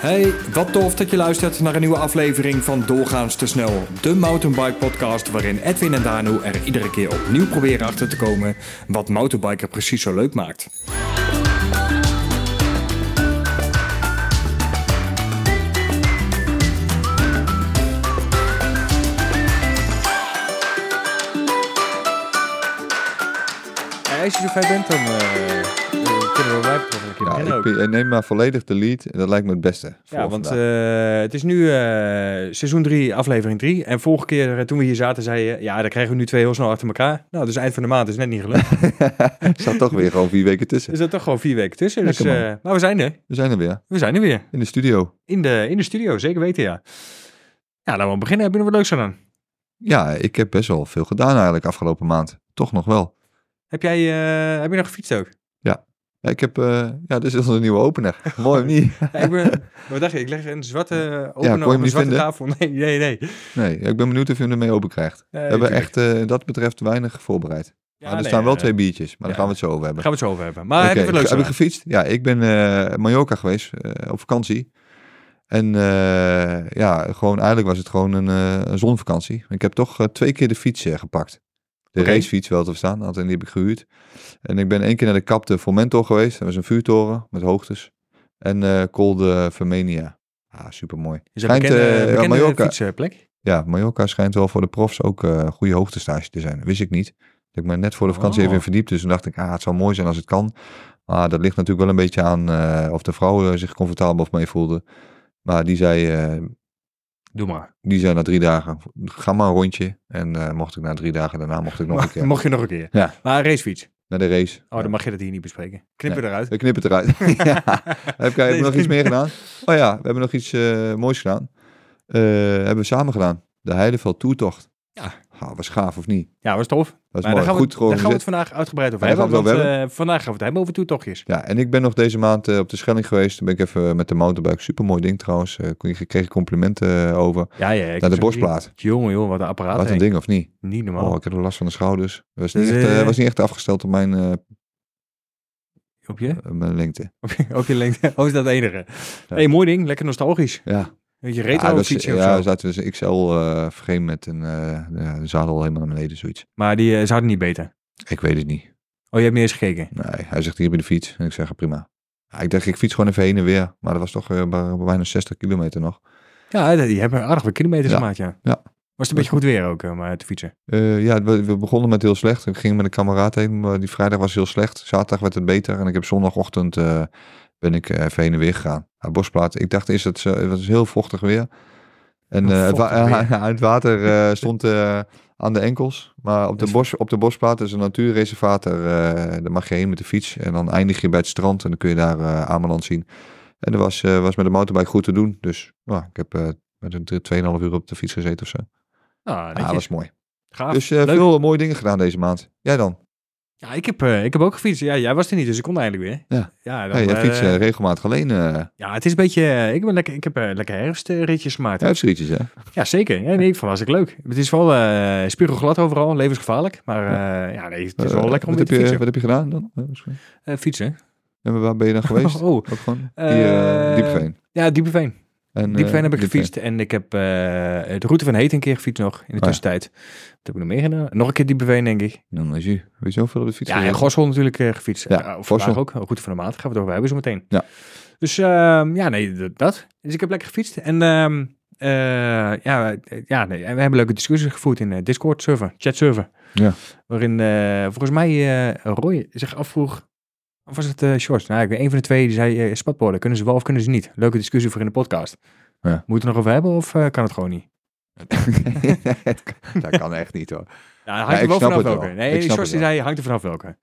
Hey, wat tof dat je luistert naar een nieuwe aflevering van Doorgaans te snel. De mountainbike podcast waarin Edwin en Danu er iedere keer opnieuw proberen achter te komen wat mountainbiker precies zo leuk maakt. Als je zo ver bent, dan eh, kunnen we wij toch een keer Ja, beginnen ook. ik, ik neem maar volledig de lead. Dat lijkt me het beste. Ja, want eh, het is nu eh, seizoen 3, aflevering 3. En vorige keer eh, toen we hier zaten, zei je... Ja, dan krijgen we nu twee heel snel achter elkaar. Nou, dus eind van de maand is net niet gelukt. er staat toch weer gewoon vier weken tussen. er zit toch gewoon vier weken tussen. Dus, eh, maar we zijn er. We zijn er weer. We zijn er weer. In de studio. In de, in de studio, zeker weten, ja. Ja, laten we beginnen. Heb je nog wat leuks gedaan? Ja, ik heb best wel veel gedaan eigenlijk afgelopen maand. Toch nog wel. Heb jij eh, heb je nog gefietst ook? Ja, ik heb... eh, ja, dit is een nieuwe opener. Mooi niet? Ja, ik ben, wat dacht je? Ik leg een zwarte opener hem op een niet zwarte vinden? tafel. Nee, nee, nee. Nee, ik ben benieuwd of je hem ermee open krijgt. Nee, We hebben echt, eh, dat betreft, weinig voorbereid. Ja, maar er nee, staan wel eh, twee biertjes. Maar ja. daar gaan we het zo over hebben. Gaan we het zo over hebben. Maar heb je wat leuks heb ik gefietst? Ja, ik ben eh Mallorca geweest eh, op vakantie. En eh, ja, gewoon eigenlijk was het gewoon een, eh, een zonvakantie. Ik heb toch twee keer de fiets gepakt. De racefiets wel te verstaan, en die heb ik gehuurd. En ik ben één keer naar de Cap de Formentor geweest. Dat was een vuurtoren met hoogtes. En eh Col de Fermenia. Ah, supermooi. Is dat een bekende, eh, ja, bekende Mallorca- fietsplek? Ja, Mallorca schijnt wel voor de profs ook eh goede hoogtestage te zijn. Dat wist ik niet. Ik me net voor de vakantie Oh. even in verdiept. Dus toen dacht ik, ah, het zou mooi zijn als het kan. Maar dat ligt natuurlijk wel een beetje aan eh, of de vrouw eh, zich comfortabel of mee voelde. Maar die zei, eh, Doe maar. die zei na drie dagen, ga maar een rondje. En eh, mocht ik na drie dagen daarna, mocht ik nog een keer Mocht je nog een keer. Ja. Maar een racefiets. naar de race. Oh, dan mag je dat hier niet bespreken. Knippen eruit. We knippen eruit. ja. Heb jij Nee, nog iets meer gedaan? Oh ja, we hebben nog iets eh, moois gedaan. Eh, hebben we samen gedaan. De Heideveld Toertocht. Ja. Was gaaf of niet? Ja, was tof. Was Maar mooi. daar gaan, we, Goed het- daar gaan we het vandaag uitgebreid over hebben. we het Want over eh, vandaag gaan we het hebben over toetochtjes. Ja, en ik ben nog deze maand eh, op de Schelling geweest. Toen ben ik even met de mountainbike. Supermooi ding trouwens. Eh, ik kreeg complimenten over. Ja, ja. ik Naar de zo'n bosplaat. Jongen, jongen, wat een apparaat. Wat een ding of niet? Niet normaal. Oh, ik heb last van de schouders. Was niet, Dus, echt, eh, eh, was niet echt afgesteld op mijn, Op je? mijn lengte. Op je, op je lengte. Oh, is dat het enige? hey, mooi ding. Lekker nostalgisch. Ja, je, ja, retro was, fietsje ja zo. we zaten dus een XL eh vergeen met een eh, ja, de zadel helemaal naar beneden, zoiets. Maar die eh, zouden niet beter. Ik weet het niet. Oh, je hebt niet eens gekeken. Nee, hij zegt hier bij de fiets. En ik zeg prima. Ja, ik dacht, ik fiets gewoon even heen en weer. Maar dat was toch eh, bij- bijna 60 kilometer nog. Ja, die hebben aardig wat kilometers Ja. gemaakt, ja. Ja. Was het een beetje goed weer ook om eh, te fietsen? Eh, ja, we, we begonnen met heel slecht. Ik ging met een kameraad heen, maar die vrijdag was heel slecht. Zaterdag werd het beter en ik heb zondagochtend eh, ben ik eh, even heen en weer gegaan. Ja, bosplaat. Ik dacht eerst, het, zo- het was heel vochtig weer. En eh, het, wa- vochtig weer. ja, het water eh, stond aan de enkels. Maar op de, bos, op de bosplaat is een natuurreservaat. Daar, eh, daar mag je heen met de fiets. En dan eindig je bij het strand en dan kun je daar eh Ameland zien. En dat was, was met de motorbike goed te doen. Dus nou, ik heb met een 2,5 uur op de fiets gezeten of zo. Ah, Ja, netjes. dat was mooi. Gaaf. Dus veel mooie dingen gedaan deze maand. Jij dan? Ja, ik heb, eh, ik heb ook gefietst. Ja, jij was er niet, dus ik kon eindelijk weer. Ja. Ja, dan, jij eh, fietst eh, regelmatig alleen. eh ja het is een beetje... eh, ik, ben lekker, ik heb eh, lekker herfstritjes gemaakt. herfstrietjes, hè? Ja, zeker. Ja, nee, ik vond het hartstikke leuk. Het is wel eh spiegelglad overal, levensgevaarlijk. Maar eh, ja, nee, het is wel Eh, lekker om te je, fietsen. Wat heb je gedaan dan? Eh? Eh, fietsen? En waar ben je dan geweest? Oh, Ook gewoon Eh, uh, Diepveen. ja, Diepeveen. En, Diepeveen eh, heb ik Diepveen. gefietst en ik heb eh, de route van Heet een keer gefietst nog in de ja. tussentijd. Wat heb ik nog meer gedaan? Nog een keer Diepeveen, denk ik. Dan is je, weet je zoveel op de fiets Ja, en? Gossel natuurlijk eh, gefietst. Ja, vandaag Gossel. ook. Route van de maand gaan we over hebben zo meteen. Ja. Dus ehm, ja, nee, dat. Dus ik heb lekker gefietst. En ehm, eh, ja, eh, ja nee, en we hebben leuke discussies gevoerd in de Discord server, chat server. Ja. Waarin eh, volgens mij eh, Roy zich afvroeg, of was het eh Short? Nou, ik weet een van de twee die zei, eh spatborden, kunnen ze wel of kunnen ze niet? Leuke discussie voor in de podcast. Ja. Moet je het er nog over hebben of eh, kan het gewoon niet? dat kan echt niet hoor. Ja, hangt Ja, er wel vanaf wel. welke. Nee, snap Short het die wel. zei, hangt er vanaf welke.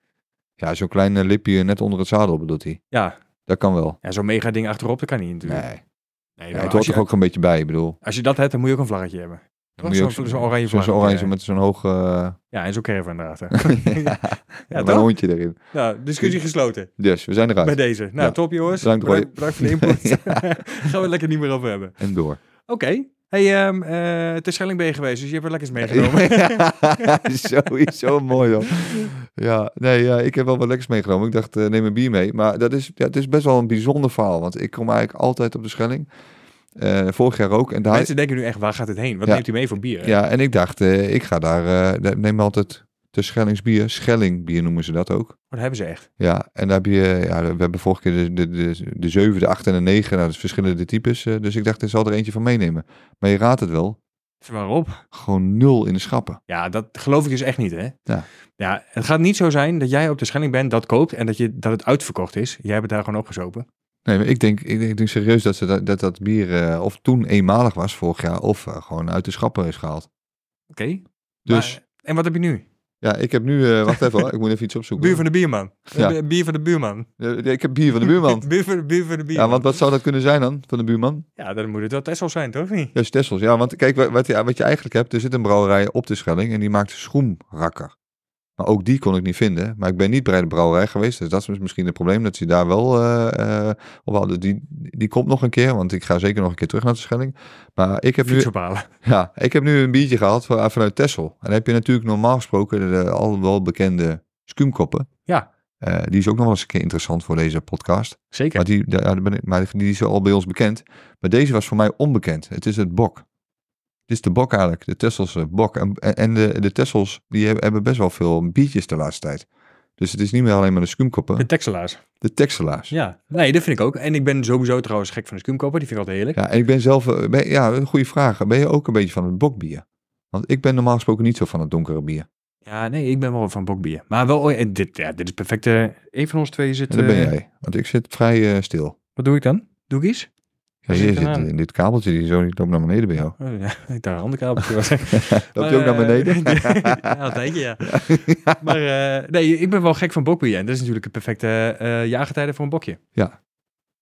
Ja, zo'n klein lipje net onder het zadel bedoelt hij. Ja, Dat kan wel. ja zo'n mega ding achterop, dat kan niet natuurlijk. Nee, Nee, nou, het hoort je, toch ook een beetje bij. Ik bedoel, als je dat hebt, dan moet je ook een vlaggetje hebben. Dan moet Zo'n- oranje zo'n vlag. oranje met zo'n hoog eh Ja, en zo'n caravan erachter. ja, een hondje erin. Nou, discussie gesloten. Dus, we zijn eruit. Bij deze. Nou, Ja. top jongens. Bedankt, bedankt, bedankt voor de input. Gaan we het lekker niet meer over hebben. En door. Oké. hey, eh, ter Schelling ben je geweest, dus je hebt er lekkers meegenomen. Ja, sowieso mooi hoor. Ja, nee, ja, ik heb wel wat lekkers meegenomen. Ik dacht, eh, neem een bier mee. Maar dat is, ja, het is best wel een bijzonder verhaal. Want ik kom eigenlijk altijd op de Schelling. Eh, vorig jaar ook. En daar, Mensen denken nu echt, waar gaat het heen? Wat Ja. neemt u mee voor bier? ja, en ik dacht, eh, ik ga daar, eh, neem altijd de Schellingsbier. Schellingbier noemen ze dat ook. Wat hebben ze echt? Ja, en daar heb je, ja, we hebben vorige keer de, de, de, de 7, de 8 en de 9. Nou, dat is verschillende types. dus ik dacht, ik zal er eentje van meenemen. Maar je raadt het wel. Waarop? Gewoon nul in de schappen. Ja, dat geloof ik dus echt niet, hè? Ja. Ja, het gaat niet zo zijn dat jij op de Schelling bent, dat koopt en dat, je, dat het uitverkocht is. Jij hebt het daar gewoon opgezopen. Nee, maar ik denk, ik denk, ik denk serieus dat, ze dat, dat dat bier eh, of toen eenmalig was vorig jaar, of eh, gewoon uit de schappen is gehaald. Oké. Dus Maar- en wat heb je nu? ja, ik heb nu, eh, wacht even hoor, ik moet even iets opzoeken. Buur van de bierman. Ja. Bier van de buurman. Eh, ik heb bier van de buurman. Buur van de, buur van de bierman. ja, want wat zou dat kunnen zijn dan, van de buurman? Ja, dan moet het wel Tessel zijn, toch? Niet? Ja, Stessels. Ja, want kijk, wat, wat, je, wat je eigenlijk hebt, er zit een brouwerij op de Schelling en die maakt schoenrakker. Maar ook die kon ik niet vinden. Maar ik ben niet bij de brouwerij geweest, dus dat is misschien het probleem, dat ze daar wel eh, eh, op hadden. Die, die komt nog een keer, want ik ga zeker nog een keer terug naar de Schelling. Maar ik heb nu... Ja, ik heb nu een biertje gehaald van- vanuit Texel. En dan heb je natuurlijk normaal gesproken de, al wel bekende skumkoppen. Ja. Eh, die is ook nog wel eens een keer interessant voor deze podcast. Zeker. Maar, die, daar ben ik, maar die is al bij ons bekend. Maar deze was voor mij onbekend. Het is het bok. Is de bok eigenlijk, de Tesselse bok. En, en de, de Tessels die hebben, best wel veel biertjes de laatste tijd. Dus het is niet meer alleen maar de skumkoppen, De Texelaars. de Texelaars. Ja, nee, dat vind ik ook. En ik ben sowieso trouwens gek van de skumkoper. Die vind ik altijd heerlijk. Ja, en ik ben zelf, eh, ben- ja, een goede vraag. Ben je ook een beetje van het bokbier? Want ik ben normaal gesproken niet zo van het donkere bier. Ja, nee, ik ben wel van bokbier. Maar wel, oh, dit, ja, dit is perfect. eh een van ons twee zit... En dat ben eh, jij. Want ik zit vrij eh, stil. Wat doe ik dan? Doe ik iets? Ja, je zit in dit kabeltje, die zo niet loopt naar beneden bij jou. Oh, ja, ik daar een ander kabeltje was. Loopt hij ook naar beneden? ja, een tijdje, ja. Maar eh, nee, ik ben wel gek van bokbier. En dat is natuurlijk het perfecte eh jaargetijde voor een bokje. Ja.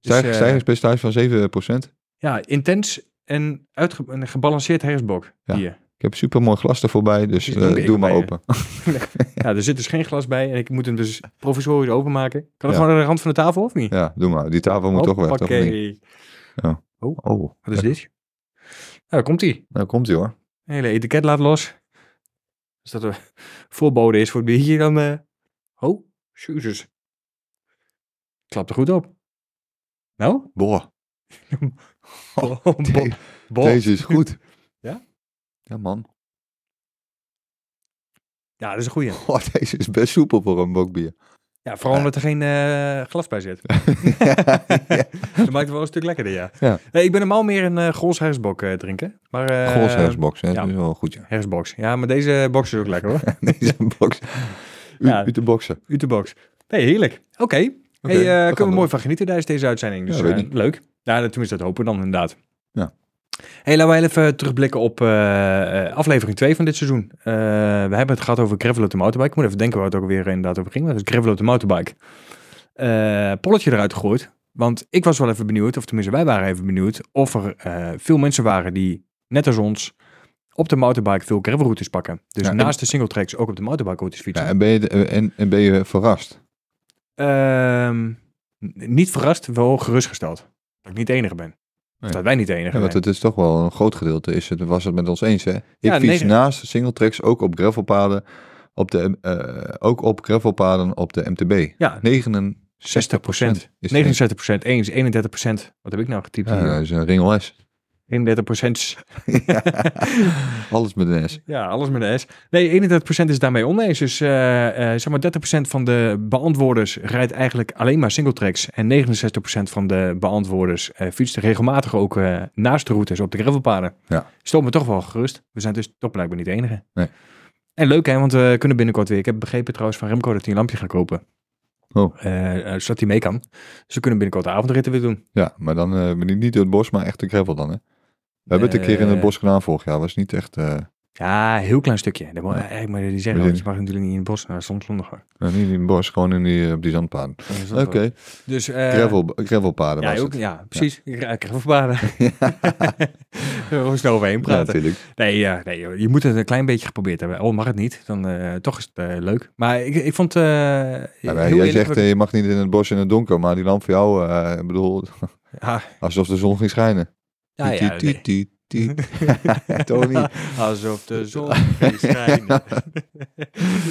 Dus, Stijg, eh, stijgingspercentage van 7%. Ja, intens en uitge een gebalanceerd herfstbok Ja. bier. Ik heb super mooi glas er voorbij, dus Dus eh, doe maar je. open. Ja, er zit dus geen glas bij en ik moet hem dus provisorisch openmaken. Kan ik Ja. gewoon aan de rand van de tafel of niet? Ja, doe maar. Die tafel moet toch weg, toch? Of niet? Hoppakee. Oh, Wat is dit? Nou, daar komt hij. Nou, komt hij hoor. Hele etiket laat los. Als dat een voorbode is voor het biertje, dan... eh Oh, jezus. Klapt er goed op. Nou? Boah, Bo- bo- de- bo- deze is goed. Ja? Ja, man. Ja, dat is een goeie. Oh, deze is best soepel voor een bokbier. Ja, vooral omdat er geen eh, glas bij zit. Dat maakt het wel een stuk lekkerder, ja. Ja. Nee, ik ben normaal meer een uh, Grols hersbok eh, drinken. Maar, eh Gols hersbox, hè? ja. Dat is wel goed, ja. Hersbox. Ja, maar deze box is ook lekker hoor. Deze box. U, Ja. Utebox. Nee, heerlijk. Oké. Hey, eh, we kunnen we door. mooi van genieten tijdens deze uitzending. Dus Ja, eh, leuk. Ja, tenminste, dat hopen we dan inderdaad. Ja. Hey, laten we even terugblikken op eh, eh, aflevering 2 van dit seizoen. Eh, we hebben het gehad over Gravel de motorbike. Ik moet even denken waar het ook weer inderdaad over ging. Dat is Gravel de motorbike. Eh, polletje eruit gegooid. Want ik was wel even benieuwd, of tenminste wij waren even benieuwd, of er veel mensen waren die, net als ons, op de motorbike veel gravelroutes pakken. Dus Ja, naast de singletracks ook op de motorbike routes fietsen. Ja, en, ben je, de- en, en ben je verrast? Ehm, niet verrast, wel gerustgesteld. Dat ik niet de enige ben. Nee. Dat wij niet de enige Ja, want het is toch wel een groot gedeelte, is het, was het met ons eens, hè? Ik Ja, fiets negen- naast singletracks ook op gravelpaden, op de, eh, ook op gravelpaden op de MTB. Ja, 69 60 is 69% eens, 31% Wat heb ik nou getypt Ja, hier? dat is een ringel S. 31% Alles met een S. Ja, alles met een S. Nee, 31% is daarmee oneens. Dus eh, zeg maar 30% van de beantwoorders rijdt eigenlijk alleen maar singletracks. En 69% van de beantwoorders fietst regelmatig ook naast de routes op de gravelpaden. Ja. Stond me toch wel gerust. We zijn dus toch blijkbaar niet de enige. Nee. En leuk hè, want we kunnen binnenkort weer. Ik heb begrepen trouwens van Remco dat hij een lampje gaat kopen. Oh. Eh, zodat hij mee kan. Dus we kunnen binnenkort de avondritten weer doen. Ja, maar dan ben ik niet door het bos, maar echt de gravel dan, hè? We hebben het een keer in het Eh. bos gedaan vorig jaar. Was niet echt, eh, Ja, heel klein stukje. Dat Ja. moet je die zeggen, want je mag natuurlijk niet in het bos. Soms zonder. nou, niet in het bos, gewoon in die, op die zandpaden. Oké, Dus, eh, gravel, gravelpaden Ja, was ook, het. ja, precies. Even verbaden. Gewoon snel overheen Ja, praten. natuurlijk. nee, ja, nee, joh, je moet het een klein beetje geprobeerd hebben. Oh, mag het niet? Dan eh, toch is het eh, leuk. Maar ik, ik vond... eh Ja, maar jij eerlijk, zegt, eh, je mag niet in het bos in het donker, maar die lamp voor jou, eh, ik bedoel, ja, alsof de zon ging schijnen. Ja, ja, nee. niet? Alsof de zon ging schijnen.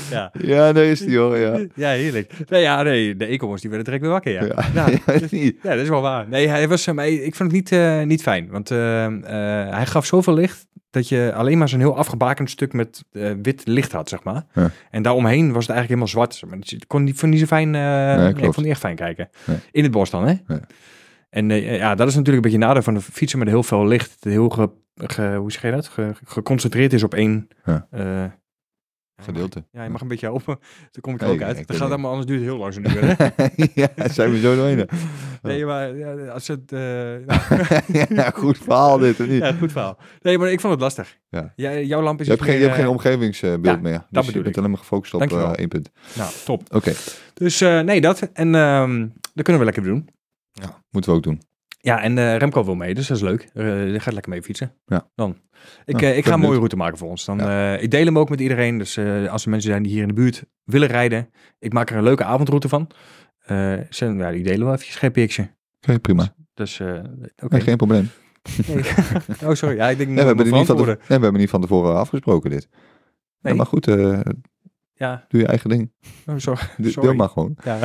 ja. Ja, daar is die hoor, ja. ja, heerlijk. Nee, ja, nee, de e-commerce die werden direct weer wakker, ja. Ja, Ja, ja, is niet. Ja, dat is wel waar. Nee, hij was, maar ik vond het niet, eh, niet fijn. Want eh, eh, hij gaf zoveel licht dat je alleen maar zo'n heel afgebakend stuk met wit licht had, zeg maar. Ja. En daaromheen was het eigenlijk helemaal zwart. Maar dus ik kon niet, vond niet zo fijn, nee, ik vond het niet echt fijn kijken. Nee. In het bos dan, hè? En eh, ja, dat is natuurlijk een beetje nadeel van de fietsen met heel veel licht. Heel ge, ge- hoe zeg je dat? Ge- geconcentreerd is op één... Ja. eh, Gedeelte. Ja, je mag een beetje open. Daar kom ik er Hey, ook uit. Dat gaat niet. allemaal, anders duurt het heel lang zo nu weer, hè? ja, zijn we zo doorheen. Nee, maar ja, als het... eh, nou, ja, goed verhaal dit, of niet? Ja, goed verhaal. Nee, maar ik vond het lastig. Ja. Jouw lamp is Je hebt, geen, je hebt geen omgevingsbeeld ja, meer. Dus bedoel je bent alleen maar gefocust op één punt. Nou, top. Oké, Dus nee, dat. En ehm, dat kunnen we lekker doen. Ja, moeten we ook doen. Ja, en eh, Remco wil mee, dus dat is leuk. Eh die gaat lekker mee fietsen. Ja. Dan. Ik, Ja, eh, ik ga een mooie route maken voor ons. Dan, eh, ik deel hem ook met iedereen. Dus eh, als er mensen zijn die hier in de buurt willen rijden, ik maak er een leuke avondroute van. Eh zijn, ja, die delen we eventjes, geen pixje. Oké, prima. Dus, eh oké. Nee, geen probleem. Nee. oh, sorry. Ja, ik denk Nee, we, hebben niet niet van nee, we hebben niet van tevoren afgesproken dit. Nee. Ja, maar goed, eh, Ja, doe je eigen ding. oh, sorry. Doe, sorry. deel maar gewoon. Ja.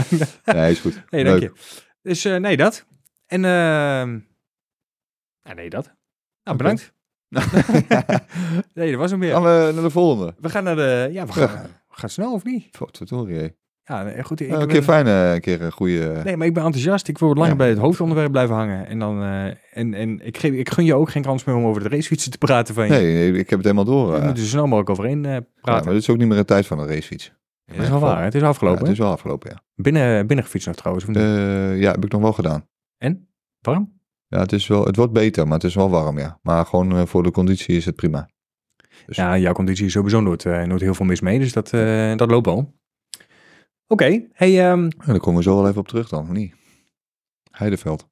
Nee, is goed. Nee, dank Leuk. je. Dus eh, nee, dat. En ehm ja, nee, dat. Nou, bedankt. nee, dat was hem weer. Gaan we naar de volgende. We gaan naar de... Ja, we gaan, Ja. we gaan snel of niet? Potverdorie, hé. Ja, goed. Ik Nou, een ben- keer fijn, eh, een keer een goede... Nee, maar ik ben enthousiast. Ik wil langer Ja. bij het hoofdonderwerp blijven hangen. En, dan, eh, en, en ik, geef, ik gun je ook geen kans meer om over de racefietsen te praten van je. Nee, nee, ik heb het helemaal door. We eh. moeten er snel mogelijk overheen eh, Ja, praten. maar dit is ook niet meer een tijd van een racefiets. In dat is wel waar. Het is Ja, afgelopen. het is wel afgelopen, ja. hè? Binnen, binnengefietst nog trouwens. Eh, ja, heb ik nog wel gedaan. En? Warm? Ja, het, is wel, het wordt beter, maar het is wel warm, ja. Maar gewoon eh, voor de conditie is het prima. Dus- Ja, jouw conditie is sowieso nooit, eh, nooit heel veel mis mee. Dus dat, dat loopt wel. Oké, hey, En daar komen we zo wel even op terug dan, of niet? Heideveld.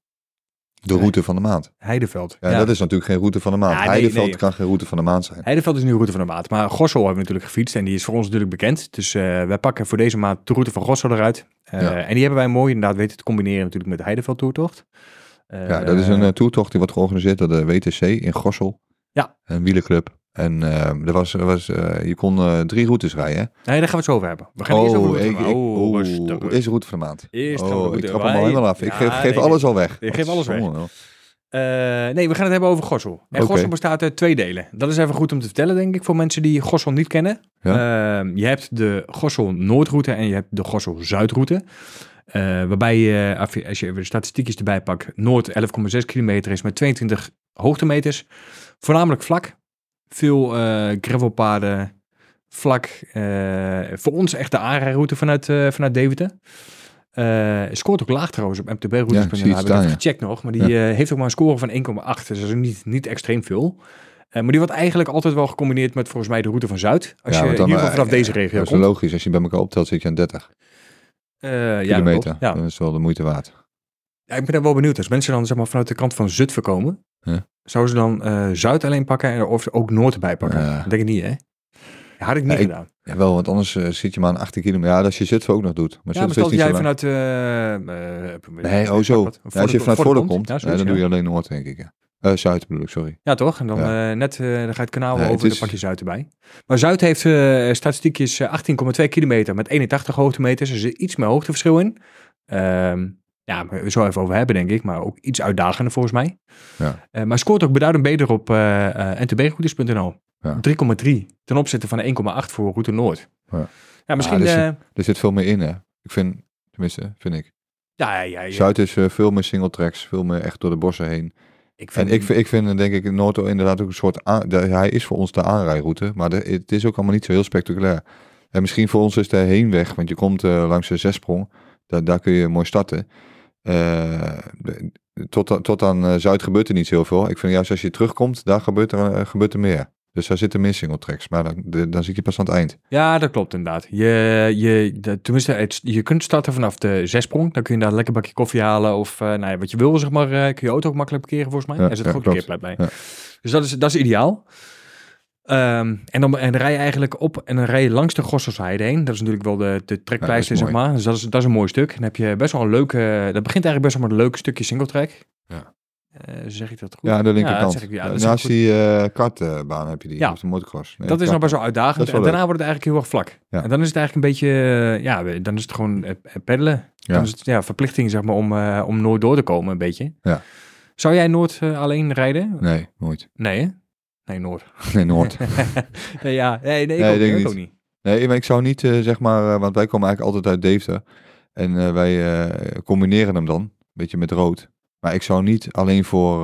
De route van de maand. Heideveld. Ja, dat is natuurlijk geen route van de maand. Ja, nee, Heideveld nee. kan geen route van de maand zijn. Heideveld is nu route van de maand. Maar Gossel hebben we natuurlijk gefietst en die is voor ons natuurlijk bekend. Dus eh, wij pakken voor deze maand de route van Gossel eruit. Eh, Ja. En die hebben wij mooi inderdaad weten te combineren natuurlijk met de Heideveld toertocht. Ja, dat is een eh, toertocht die wordt georganiseerd door de WTC in Gossel. Ja. Een wielerclub. En eh, er was, er was, eh, je kon eh, drie routes rijden. hè? Nee, daar gaan we het zo over hebben. We gaan eerst over ik, van ik, de maand. oh, rustig, rustig. eerst de route van de maand. Eerst oh, route- ik trap hem al helemaal af. Ik geef, geef nee, alles al weg. Ik geef alles weg. Zonde. Eh, nee, we gaan het hebben over Gossel. En. Gossel bestaat uit twee delen. Dat is even goed om te vertellen, denk ik, voor mensen die Gossel niet kennen. Ehm, je hebt de Gossel Noordroute en je hebt de Gossel Zuidroute. Waarbij je, als je- als je even de statistiekjes erbij pakt, Noord 11,6 kilometer is met 22 hoogtemeters. Voornamelijk vlak. Veel eh gravelpaden, vlak. Eh, voor ons echt de aanrijroute vanuit, eh, vanuit Deventer. Scoort ook laag trouwens op mtb-routes. Ja, ik zie het heb ik staan, even ja. gecheckt nog. Maar die heeft ook maar een score van 1,8. Dus dat is niet, niet extreem veel. Maar die wordt eigenlijk altijd wel gecombineerd met volgens mij de route van Zuid. Als Ja, je in dan, ieder geval vanaf deze regio Dat is komt. logisch. Als je bij elkaar optelt, zit je aan 30 Eh, ja, dat kilometer. klopt. ja. Dat is wel de moeite waard. ja, ik ben wel benieuwd. Als mensen dan zeg maar, vanuit de kant van Zutphen komen, Ja. zouden ze dan eh, Zuid alleen pakken en of ze ook Noord erbij pakken? Ja. Dat denk ik niet, hè? Ja, had ik niet Ja, ik- gedaan. Ja, wel, want anders eh, zit je maar aan 18 kilometer. Ja, als je Zutphen ook nog doet. Maar Ja, maar stel jij vanuit... eh, Nee, oh zo. wat? Ja, als je vanuit Vorden komt, zoiets, dan doe je alleen Noord, denk ik. Ja. Zuid bedoel ik, sorry. Ja, toch? En dan Ja. net, eh, dan ga je het kanaal over, is- dan pak je Zuid erbij. Maar Zuid heeft statistiekjes eh, 18,2 kilometer met 81 hoogtemeters. Er zit iets meer hoogteverschil in. Ja, we zullen even over hebben, denk ik. Maar ook iets uitdagender volgens mij. Ja. Eh, maar scoort ook beduidend beter op eh uh, ntbroutes.nl. Ja. 3,3 ten opzichte van de 1,8 voor Route Noord. Ja. Ja, misschien... Ah, eh, Er zit veel meer in, hè. Ik vind, tenminste, vind ik. ja, ja, ja. Zuid is eh, veel meer single tracks, veel meer echt door de bossen heen. ik vind, En ik, vind- ik vind, eh, denk ik, Noord inderdaad ook een soort... aan- de- hij is voor ons de aanrijroute, maar de- het is ook allemaal niet zo heel spectaculair. En misschien voor ons is de heenweg, want je komt eh, langs de zesprong. Daar, daar kun je mooi starten. Eh, tot, tot aan eh, Zuid gebeurt er niet heel veel. Ik vind juist als je terugkomt, daar gebeurt er, eh, gebeurt er meer. Dus daar zitten meer single tracks. Maar dan, de- dan zit je pas aan het eind. Ja, dat klopt inderdaad. Je, je, de, tenminste, het, je kunt starten vanaf de zesprong. Dan kun je daar een lekker bakje koffie halen. Of nou ja, wat je wil, zeg maar. kun je auto ook makkelijk parkeren, volgens mij. Ja, er zit ja, goed klopt. parkeerplek bij. Ja. Dus dat is, dat is ideaal. Ehm, en, dan, en dan rij je eigenlijk op en dan rij je langs de Gosselsheide heen. Dat is natuurlijk wel de, de trekpleister, Ja, zeg maar. Dus dat is, dat is een mooi stuk. Dan heb je best wel een leuke... Dat begint eigenlijk best wel met een leuk stukje singletrack. Ja. Eh, zeg ik dat goed? Ja, aan de linkerkant. zeg ik, ja, Ja, Naast die eh, kartbaan heb je die, Ja. of de motocross. Nee, dat is nog best wel uitdagend. En daarna wordt het eigenlijk heel erg vlak. Ja. En dan is het eigenlijk een beetje, eh, ja, dan is het gewoon peddelen. Ja. Dan is het ja, verplichting zeg maar om, om nooit door te komen een beetje. Ja. Zou jij nooit alleen rijden? Nee, nooit. Nee hè? Nee, Noord. Nee, Noord. nee, ja, nee, nee, ik, Nee, ook, denk niet, ik niet. ook niet. Nee, maar ik zou niet, eh, zeg maar, eh, want wij komen eigenlijk altijd uit Deventer. En eh, wij combineren hem dan, een beetje met rood. Maar ik zou niet alleen voor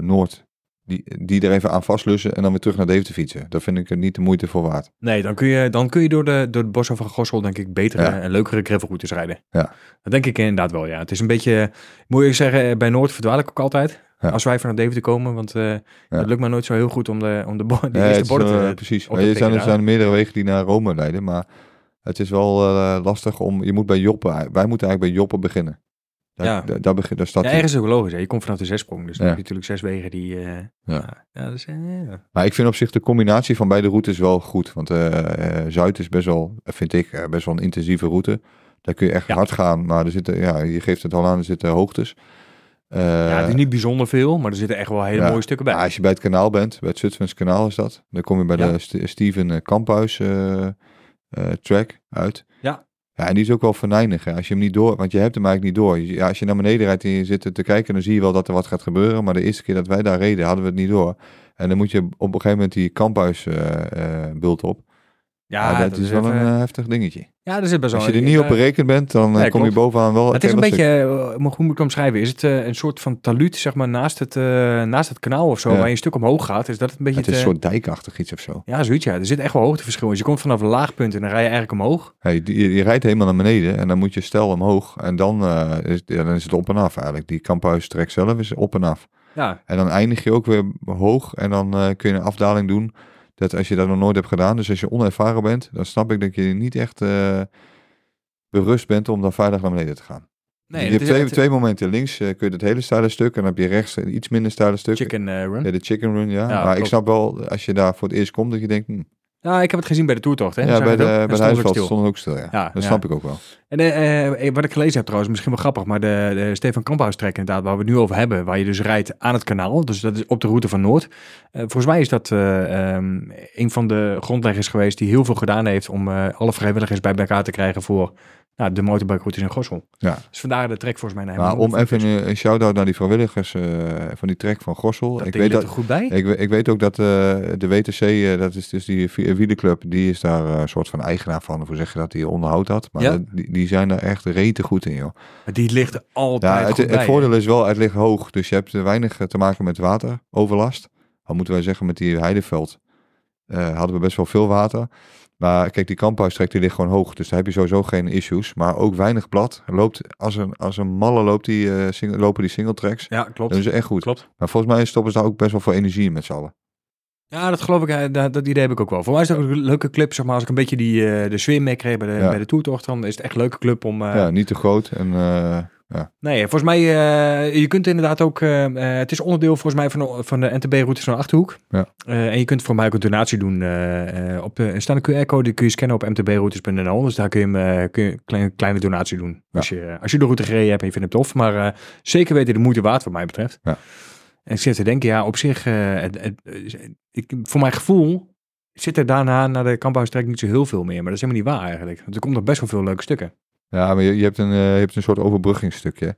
Noord, die, die er even aan vastlussen en dan weer terug naar Deventer fietsen. Dat vind ik er niet de moeite voor waard. Nee, dan kun je, dan kun je door, de, door het bos van Gossel denk ik betere Ja. en leukere gravelroutes rijden. Ja. Dat denk ik inderdaad wel, ja. Het is een beetje, moet je zeggen, bij Noord verdwaal ik ook altijd. Ja. Als wij vanuit Deventer komen, want eh, het lukt me nooit zo heel goed om de, om de, bo- die Nee, eerste borden eh, te... precies. op Maar te er, zijn, er zijn meerdere wegen die naar Rome leiden, maar het is wel eh, lastig om, je moet bij Joppen, wij moeten eigenlijk bij Joppen beginnen. Daar, Ja. daar, daar, begin, daar staat Ja, ergens is ook logisch. Hè? Je komt vanaf de zesprong, dus dan Ja. heb je natuurlijk zes wegen die... eh, ja. ja, dus, eh, ja. Maar ik vind op zich de combinatie van beide routes wel goed. Want eh, eh, Zuid is best wel, vind ik, eh, best wel een intensieve route. Daar kun je echt Ja. hard gaan. Maar er zitten, ja, je geeft het al aan, er zitten hoogtes. Eh, ja, het is niet bijzonder veel, maar er zitten echt wel hele ja. mooie stukken bij. als je bij het kanaal bent, bij het Zutphens kanaal is dat. Dan kom je bij Ja. de St- Steven eh, Kamphuis eh, eh, track uit. Ja. Ja, en die is ook wel venijnig. Hè? Als je hem niet door, want je hebt hem eigenlijk niet door. Ja, als je naar beneden rijdt en je zit te kijken, dan zie je wel dat er wat gaat gebeuren. Maar de eerste keer dat wij daar reden, hadden we het niet door. En dan moet je op een gegeven moment die kamphuis eh, eh, bult op. ja, Ja, dat, is wel even- een eh, heftig dingetje. Ja, er zit best wel... Als je er niet op eh, berekend bent, dan eh, nee, kom je bovenaan wel. Het is een beetje, hoe moet ik het omschrijven? Is het een soort van taluut, zeg maar, naast het, naast het kanaal of zo, Ja. waar je een stuk omhoog gaat? Is dat een beetje Het is een soort dijkachtig iets of zo. Ja, zoiets ja. Er zit echt wel hoogteverschil. Dus je komt vanaf een laag punt en dan rij je eigenlijk omhoog. Hey, die- je, je rijdt helemaal naar beneden en dan moet je stel omhoog. En dan, is, ja, dan is het op en af eigenlijk. Die kamphuistrek zelf is op en af. Ja, En dan eindig je ook weer hoog en dan kun je een afdaling doen. Dat als je dat nog nooit hebt gedaan, dus als je onervaren bent, dan snap ik dat je niet echt eh, berust bent om dan veilig naar beneden te gaan. nee, je het hebt twee, twee momenten. Links eh, kun je het hele steile stuk en dan heb je rechts een iets minder steile stuk. chicken eh, run. Ja, de chicken run, ja. Ja, maar ik snap wel, als je daar voor het eerst komt, dat je denkt, hm, Ja, ik heb het gezien bij de toertocht. Hè? ja, bij de, bij de huisveld stil. stond het ook stil, ja. Ja, dat ja. snap ik ook wel. En eh, eh, wat ik gelezen heb trouwens, misschien wel grappig, maar de, de Stefan Kamphuis trek inderdaad, waar we het nu over hebben, waar je dus rijdt aan het kanaal, dus dat is op de route van Noord. Eh, volgens mij is dat eh, ehm, een van de grondleggers geweest die heel veel gedaan heeft om eh, alle vrijwilligers bij elkaar te krijgen voor nou, de motorbikeroutes in Gossel. Ja. Dus vandaar de trek volgens mij naar Maar om even een, een shout-out naar die vrijwilligers eh, van die trek van Gossel. dat ik, weet dat, er goed bij. ik, ik weet ook dat eh, de WTC, eh, dat is dus die wielenclub, die is daar een soort van eigenaar van. Of hoe zeg je dat, die onderhoudt dat. Maar Ja. dat- die, die zijn daar echt rete goed in, joh. Maar die ligt er altijd Ja, het, goed het bij. voordeel is wel, het ligt hoog. Dus je hebt weinig te maken met wateroverlast. Al moeten wij zeggen, met die heideveld eh, hadden we best wel veel water. Maar kijk, die kamphuistrek die ligt gewoon hoog. Dus daar heb je sowieso geen issues. Maar ook weinig plat. Loopt, als, een, als een malle loopt die, eh, single, lopen die singletracks. Ja, klopt. Dat is echt goed. Klopt. Maar volgens mij stoppen ze daar ook best wel veel energie in met z'n allen. Ja, dat geloof ik. Dat, dat idee heb ik ook wel. Voor mij is het ook een leuke club. Zeg maar, als ik een beetje die, eh, de sfeer meekreeg bij de, Ja. bij de toertocht, dan is het echt een leuke club om... eh, ja, niet te groot. En eh, Nee, volgens mij, eh, je kunt inderdaad ook, eh, eh, het is onderdeel volgens mij van de, van de NTB-routes van Achterhoek. Ja. En je kunt voor mij ook een donatie doen. op de, er staat een QR-code, die kun je scannen op mtbroutes.nl. Dus daar kun je, hem, kun je een kleine, kleine donatie doen. Ja. Als, je, als je de route gereden hebt en je vindt het tof. Maar zeker weten de moeite waard wat mij betreft. Ja. En ik zit te denken, ja, op zich, het, het- ik, voor mijn gevoel zit er daarna naar de kamphuistrek niet zo heel veel meer. Maar dat is helemaal niet waar eigenlijk. Want er komt nog best wel veel leuke stukken. Ja, maar je, je, hebt een, eh, je hebt een soort overbruggingsstukje.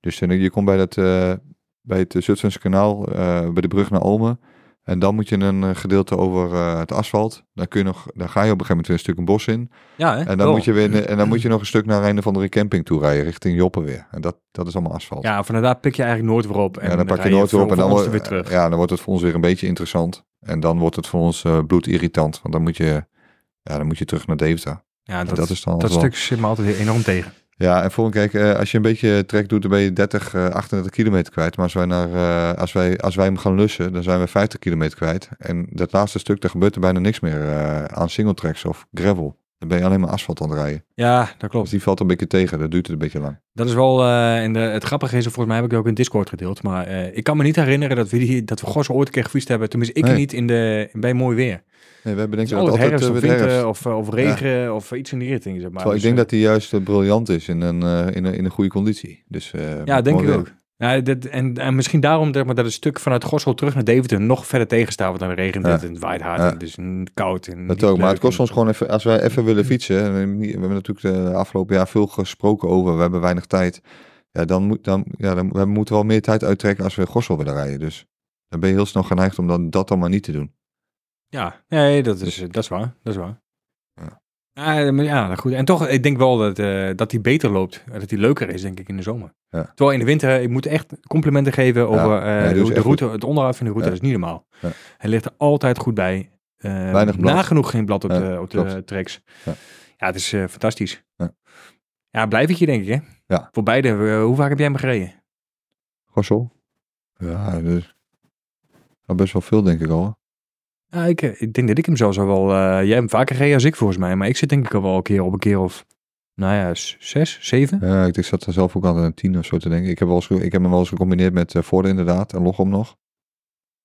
Dus eh, je komt bij, dat, eh, bij het Zutphense kanaal, bij de brug naar Almen. En dan moet je een gedeelte over het asfalt. Dan, kun je nog, dan ga je op een gegeven moment weer een stuk een bos in. Ja, hè? En dan, moet je weer, en dan moet je nog een stuk naar een of andere camping toe rijden, richting Joppen weer. En dat, dat is allemaal asfalt. Ja, van daar pik je eigenlijk Noord weer op. En Ja, dan pak je nooit weer op en dan, wordt- weer terug. Ja, dan wordt het voor ons weer een beetje interessant. En dan wordt het voor ons bloedirritant. Want dan moet, je, ja, dan moet je terug naar Deventer. Ja, dat, dat is dan dat wel- stuk zit me altijd enorm tegen. Ja, en voor kijk, eh, als je een beetje trek doet, dan ben je 30, eh 38 kilometer kwijt. Maar als wij, naar, eh, als, wij, als wij hem gaan lussen, dan zijn we 50 kilometer kwijt. En dat laatste stuk, daar gebeurt er bijna niks meer eh, aan single tracks of gravel. Dan ben je alleen maar asfalt aan het rijden. Ja, dat Dus klopt. die valt een beetje tegen, dat duurt het een beetje lang. Dat is wel, eh en de, het grappige is, volgens mij heb ik het ook in Discord gedeeld, maar eh, ik kan me niet herinneren dat we, die, dat we Gossen ooit een keer gefietst hebben. Tenminste, ik Nee. niet in de, bij mooi weer. Nee, we hebben denk ik dat altijd herfst eh, of winter of, eh, of regen of iets in die richting. Zeg maar. Terwijl Dus, ik denk eh, dat die juist eh, briljant is in een, eh, in een, in een goede conditie. Dus, eh, Ja, denk ik ook. Ja, dit, en, en misschien daarom zeg maar, dat het stuk vanuit Gossel terug naar Deventer nog verder tegenstaat. Want dan regent het Ja. en het waait hard Ja. en het is mm, koud. En Dat ook, maar het kost ons gewoon even, als wij even willen fietsen, en we hebben niet- we hebben natuurlijk de afgelopen jaar veel gesproken over, we hebben weinig tijd. Ja, dan, moet, dan, ja, dan we moeten wel meer tijd uittrekken als we Gossel willen rijden. Dus dan ben je heel snel geneigd om dan, dat dan maar niet te doen. Ja, nee, dat is, dat is waar. Dat is waar. Ja. Ja, maar ja, goed. En toch, ik denk wel dat, eh, dat die beter loopt. Dat die leuker is, denk ik, in de zomer. Ja. Terwijl in de winter, ik moet echt complimenten geven over eh, de route, het onderhoud van de route. Dat is niet normaal. Ja. Hij ligt er altijd goed bij. Eh, Weinig blad. Nagenoeg geen blad op de, op de tracks. Ja. Ja, het is eh, fantastisch. Ja. Ja, blijvertje denk ik, hè? Ja. Voor beide. eh, hoe vaak heb jij hem gereden? Gossel? Ja, dus best wel veel denk ik al. Ja, ik, eh, ik denk dat ik hem zelfs al wel... eh, jij hebt hem vaker gereden als ik volgens mij. Maar ik zit denk ik al wel een keer op een keer of... Nou ja, zes, zeven? Ja, ik, ik zat er zelf ook aan een tien of zo te denken. Ik heb, wel eens, ik heb hem wel eens gecombineerd met uh, Ford inderdaad en Lochem nog.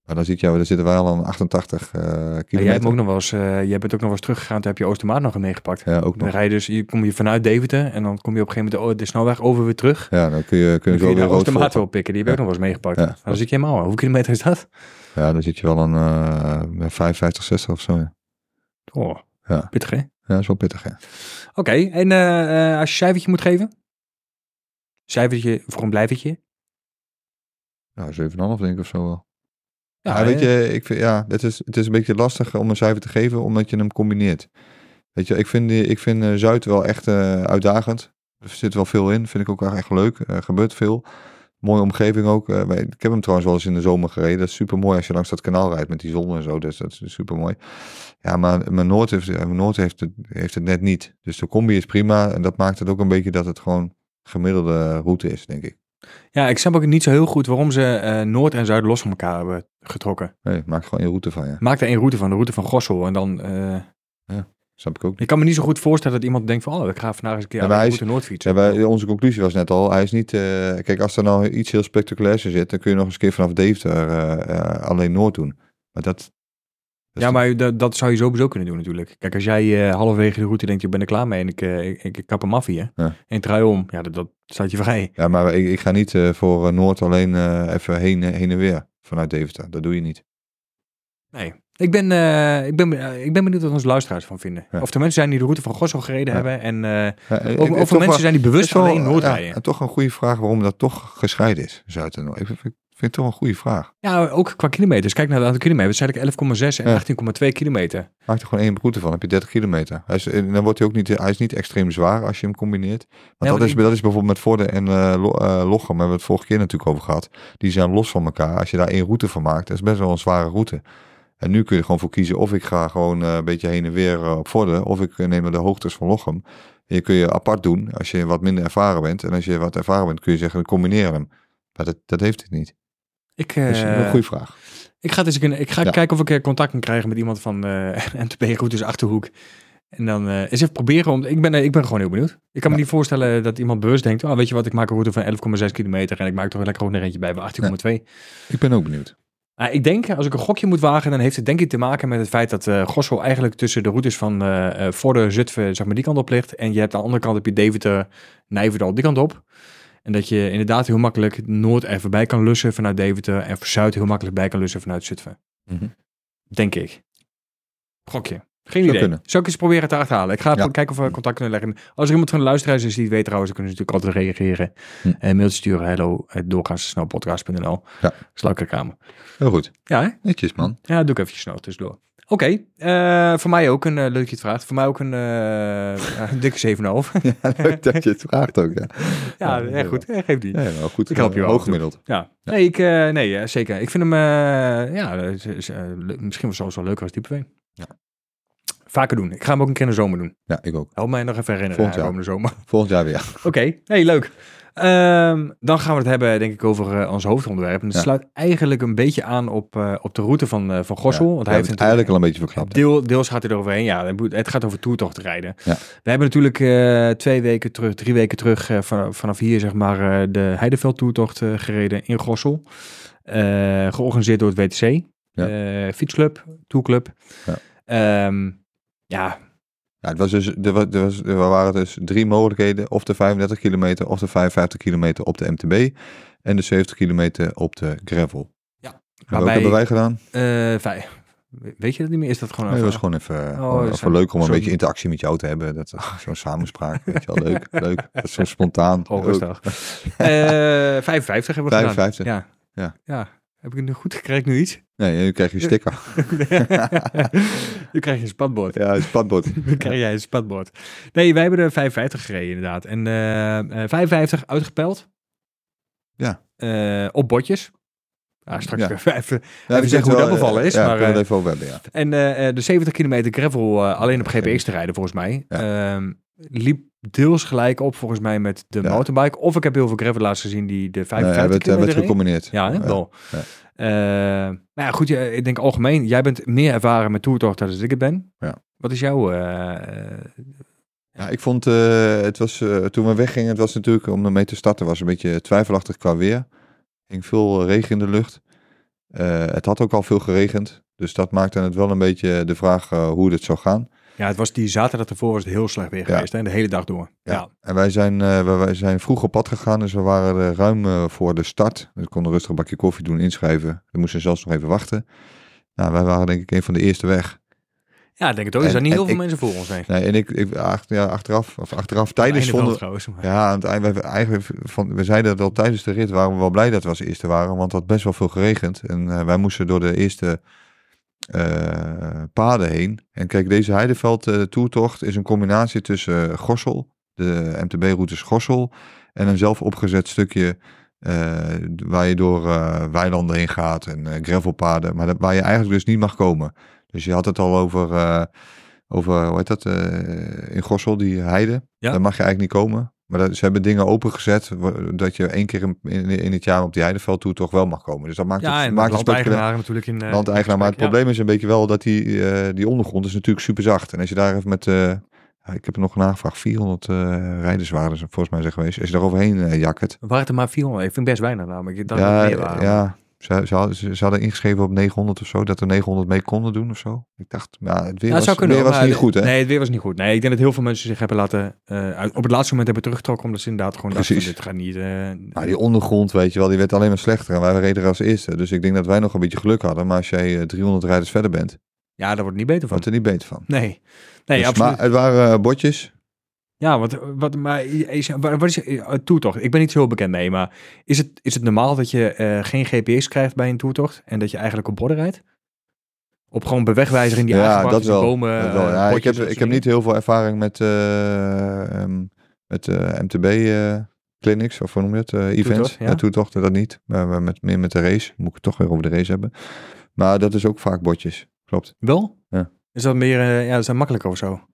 Maar dan ziet je, daar zitten wij al aan 88 eh kilometer. Ja, jij, hebt ook nog wel eens, jij bent ook nog wel eens teruggegaan. Toen heb je Oostermaat nog meegepakt. Ja, ook Dan nog. rij je dus, je kom je vanuit Deventer en dan kom je op een gegeven moment de, de snelweg over weer terug. Ja, dan kun je, kun je Dan kun zo je weer Oostermaat wel pikken. Die heb je ook nog wel eens meegepakt. Ja, dan zit je helemaal. Hoeveel kilometer is dat? Ja, dan zit je wel aan eh 55, 60 of zo. Ja, Oh, Ja. pittig hè? ja dat is wel pittig, ja. Oké, en eh, eh, als je een cijfertje moet geven? Cijfertje, of gewoon blijvertje? Ja, 7,5 denk ik of zo wel. Ja, Ja, weet hè? je, ik vind, ja, het is, het is een beetje lastig om een cijfer te geven, omdat je hem combineert. Weet je, ik vind, ik vind eh, Zuid wel echt uitdagend. Er zit wel veel in, vind ik ook wel echt leuk. Er gebeurt veel. Mooie omgeving ook. Eh, ik heb hem trouwens wel eens in de zomer gereden. Dat is super mooi als je langs dat kanaal rijdt met die zon en zo. Dus dat is super mooi. Ja, maar mijn Noord, heeft, eh, mijn Noord heeft, het, heeft het net niet. Dus de combi is prima. En dat maakt het ook een beetje dat het gewoon gemiddelde route is, denk ik. Ja, ik snap ook niet zo heel goed waarom ze eh, Noord en Zuid los van elkaar hebben getrokken. Nee, het maakt gewoon een route van, ja. Maak er één route van, de route van Gossel. En dan, eh, Snap ik ook. ik kan me niet zo goed voorstellen dat iemand denkt van, oh, ik ga vandaag eens een keer Ja, aan de hij is- route Noord fietsen. Ja, wij, onze conclusie was net al, hij is niet... eh, kijk, als er nou iets heel spectaculairs in zit, dan kun je nog eens een keer vanaf Deventer eh, eh, alleen Noord doen. Maar dat... Ja, maar dat, dat zou je sowieso kunnen doen natuurlijk. Kijk, als jij eh, halverwege de route denkt, je bent er klaar mee en ik, ik, ik, kap hem af hier. Ja. En draai om, ja, dat, dat staat je vrij. Ja, maar ik, ik ga niet voor Noord alleen even heen, heen en weer vanuit Deventer. Dat doe je niet. Nee. Ik ben, eh, ik, ben, eh, ik ben benieuwd wat onze luisteraars van vinden. Ja. Of er mensen zijn die de route van Gossel gereden Ja. hebben. En Ja, of, er mensen wel- zijn die bewust wel, alleen Noord ja, rijden. en toch een goede vraag waarom dat toch gescheiden is, Zuid en Noord. Ik vind, het toch een goede vraag. Ja, ook qua kilometers. Kijk naar het aantal kilometers. Het eigenlijk 11,6 en Ja. 18,2 kilometer. Maak er gewoon één route van, heb je 30 kilometer. Hij is, dan wordt hij ook niet, hij is niet extreem zwaar als je hem combineert. Want dat, is, ik- dat is bijvoorbeeld met Vorden en Lo- Lochem, hebben we het vorige keer natuurlijk over gehad. Die zijn los van elkaar. Als je daar één route van maakt, dat is best wel een zware route. En nu kun je gewoon voor kiezen of ik ga gewoon eh, een beetje heen en weer eh, op Vorden, of ik eh, neem de hoogtes van Lochem. En je kun je apart doen als je wat minder ervaren bent. En als je wat ervaren bent, kun je zeggen, combineren hem. Maar dat, dat heeft het niet. Ik, Dat is eh, een goede vraag. ik ga, dus, ik, ga Ja. kijken of ik contact kan krijgen met iemand van eh MTB Routes Achterhoek. En dan eh, eens even proberen. Om, ik, ben, ik ben gewoon heel benieuwd. Ik kan me niet voorstellen dat iemand bewust denkt... Oh, weet je wat, ik maak een route van 11,6 kilometer... en ik maak toch lekker ook nog eentje bij van 18,2. Ik ben ook benieuwd. Nou, ik denk, als ik een gokje moet wagen, dan heeft het denk ik te maken met het feit dat Gossel eigenlijk tussen de routes van eh eh Vorden, Zutphen, zeg maar die kant op ligt. En je hebt aan de andere kant heb je Deventer, Nijverdal die kant op. En dat je inderdaad heel makkelijk Noord er voorbij kan lussen vanuit Deventer en Zuid heel makkelijk bij kan lussen vanuit Zutphen. Mhm. Denk ik. Gokje. Geen Zou idee. kunnen. Zou ik eens proberen te achterhalen? Ik ga Ja. kijken of we contact kunnen leggen. Als er iemand van de luisteraars is die het weet trouwens, dan kunnen ze natuurlijk altijd reageren. Hm. En mailtje sturen, hello, doorgaansnelpodcast.nl. Ja. Sluikerkamer. Heel goed. Ja, hè? Netjes, man. Ja, doe ik even snel tussendoor. Oké, eh, voor mij ook een, eh, leuk dat je het vraagt. Voor mij ook een, eh, dikke 7,5. Ja, leuk dat je het vraagt ook, ja. ja, Ja, goed. Ja, geef die. Ja, nou goed. Ik help je wel Hoog af en toe. gemiddeld. Ja, nee, ik, eh, nee eh, zeker. Ik vind hem, eh, ja, eh, misschien wel zelfs wel leuker als Diepe Veen. Ja. Vaker doen. Ik ga hem ook een keer in de zomer doen. Ja, ik ook. Help mij nog even herinneren. Volgend ja, jaar. komende zomer. Volgend jaar weer. Oké, hey, leuk. Ehm, dan gaan we het hebben, denk ik, over eh, ons hoofdonderwerp. En het Ja. sluit eigenlijk een beetje aan op, eh, op de route van, eh, van Gossel. Ja, want hij heeft het eigenlijk al een beetje verklapt. Deel, deels gaat hij eroverheen. Ja, het gaat over toertocht rijden. Ja. We hebben natuurlijk twee weken terug, drie weken terug, van, vanaf hier zeg maar, de Heideveld toertocht gereden in Gossel. Georganiseerd door het WTC. Fietsclub, tourclub. Ja. Ehm, ja, Ja, het was dus, er, was, er, was, er waren dus drie mogelijkheden. Of de 35 kilometer of de 55 kilometer op de MTB. en de 70 kilometer op de gravel. Ja. En welke hebben wij gedaan? Eh, vijf. Weet je dat niet meer? Is dat gewoon Nee, even- was gewoon even, Oh, even leuk om een beetje interactie met jou te hebben. Dat zo'n samenspraak, weet je wel, leuk, leuk. Dat is zo spontaan. Oh, rustig. Eh 55 hebben we 55. gedaan. Ja. Ja. ja. Heb ik het nu goed gekregen nu iets? Nee, nu krijg je een sticker. nu krijg je een spatbord. Ja, het spatbord. Dan krijg jij een spatbord. Nee, wij hebben de 55 gereden inderdaad. En eh, eh, 55 uitgepeld. Ja. Eh, op botjes. Ja, straks Ja. even, even Ja, zeggen hoe dat bevallen is, Ja, maar, eh, het even over hebben, ja. En eh, eh, de 70 kilometer gravel eh, alleen op GPX te rijden, volgens mij. Ehm, liep deels gelijk op, volgens mij, met de Ja. mountainbike. Of ik heb heel veel gravelaars gezien die de Nee, 55 hebben het, hebben kilometer het gecombineerd. Ja, hè? wel. Eh, maar ja, goed, ik denk algemeen, jij bent meer ervaren met toertocht dan ik het ben. Ja. Wat is jouw... eh, Ja, ik vond, eh, het was, toen we weggingen, het was natuurlijk, om ermee te starten, was een beetje twijfelachtig qua weer. Er ging veel regen in de lucht. Het had ook al veel geregend. Dus dat maakte het wel een beetje de vraag hoe het zou gaan. Ja, het was die zaterdag ervoor was het heel slecht weer Ja. geweest, hè? de hele dag door. Ja. Ja. En wij zijn, eh, wij, zijn vroeg op pad gegaan, dus we waren ruim eh, voor de start. Dus ik kon een rustig bakje koffie doen, inschrijven. We moesten zelfs nog even wachten. Nou, wij waren denk ik een van de eerste weg. Ja, ik denk het ook. Er zijn niet heel veel ik- mensen voor ons, nee. Nee, en ik, ik ach- ja, achteraf, of achteraf tijdens vonden, trouwens, maar- Ja, aan het we, eigenlijk van, we zeiden dat al tijdens de rit waren we wel blij dat we als eerste waren, want het had best wel veel geregend. En eh, wij moesten door de eerste eh, paden heen. En kijk, deze Heideveld eh, is een combinatie tussen eh, Gossel, de MTB-routes Gossel, en een zelf opgezet stukje waar je door weilanden heen gaat en eh, gravelpaden, maar dat, waar je eigenlijk dus niet mag komen. Dus je had het al over, over hoe heet dat, in Gossel, die heide. Ja. Daar mag je eigenlijk niet komen. Maar dat, ze hebben dingen opengezet, dat je één keer in, in, in het jaar op die heideveld toe toch wel mag komen. Dus dat maakt Ja, het, maakt het spectaculair. natuurlijk in... eh, Landeigenaar. Maar het ja. probleem is een beetje wel dat die, eh, die ondergrond is natuurlijk super zacht. En als je daar even met, eh, ik heb er nog nagevraagd, 400 eh rijders waren ze volgens mij zijn geweest. Als je daar overheen jakkert. Waren het er maar 400? Ik vind best weinig namelijk. Ik dacht dat Ja, het meer waren. ja ze, ze, hadden, ze, ze hadden ingeschreven op 900 of zo, dat er 900 mee konden doen of zo. Ik dacht, ja, het weer Ja, was, kunnen. weer was maar niet goed hè. Nee, het weer was niet goed. Nee, ik denk dat heel veel mensen zich hebben laten... eh, op het laatste moment hebben teruggetrokken, omdat ze inderdaad gewoon dachten, Precies. dit gaat niet... eh, Maar die ondergrond, weet je wel, die werd alleen maar slechter. En wij reden er als eerste. Dus ik denk dat wij nog een beetje geluk hadden. Maar als jij eh, 300 rijders verder bent, ja, daar wordt het niet beter van. wordt er niet beter van. Nee. Nee, Dus, absoluut. maar het waren eh, botjes. Ja, wat, wat, maar is, wat is een toertocht? Ik ben niet zo heel bekend mee, maar is het, is het normaal dat je eh, geen GPS krijgt bij een toertocht en dat je eigenlijk op borden rijdt? Op gewoon bewegwijzer in die ja, dat wel. bomen, dat wel. eh, Ja, ik, heb, ik heb niet heel veel ervaring met, eh, ehm, met eh, MTB eh, clinics, of hoe noem je het? eh, events. Toertocht, ja. ja. toetochten, dat niet. Maar met, meer met de race. Moet ik het toch weer over de race hebben. Maar dat is ook vaak botjes. Klopt. Wel? Ja. Is dat meer, eh, ja, is dat makkelijker of zo?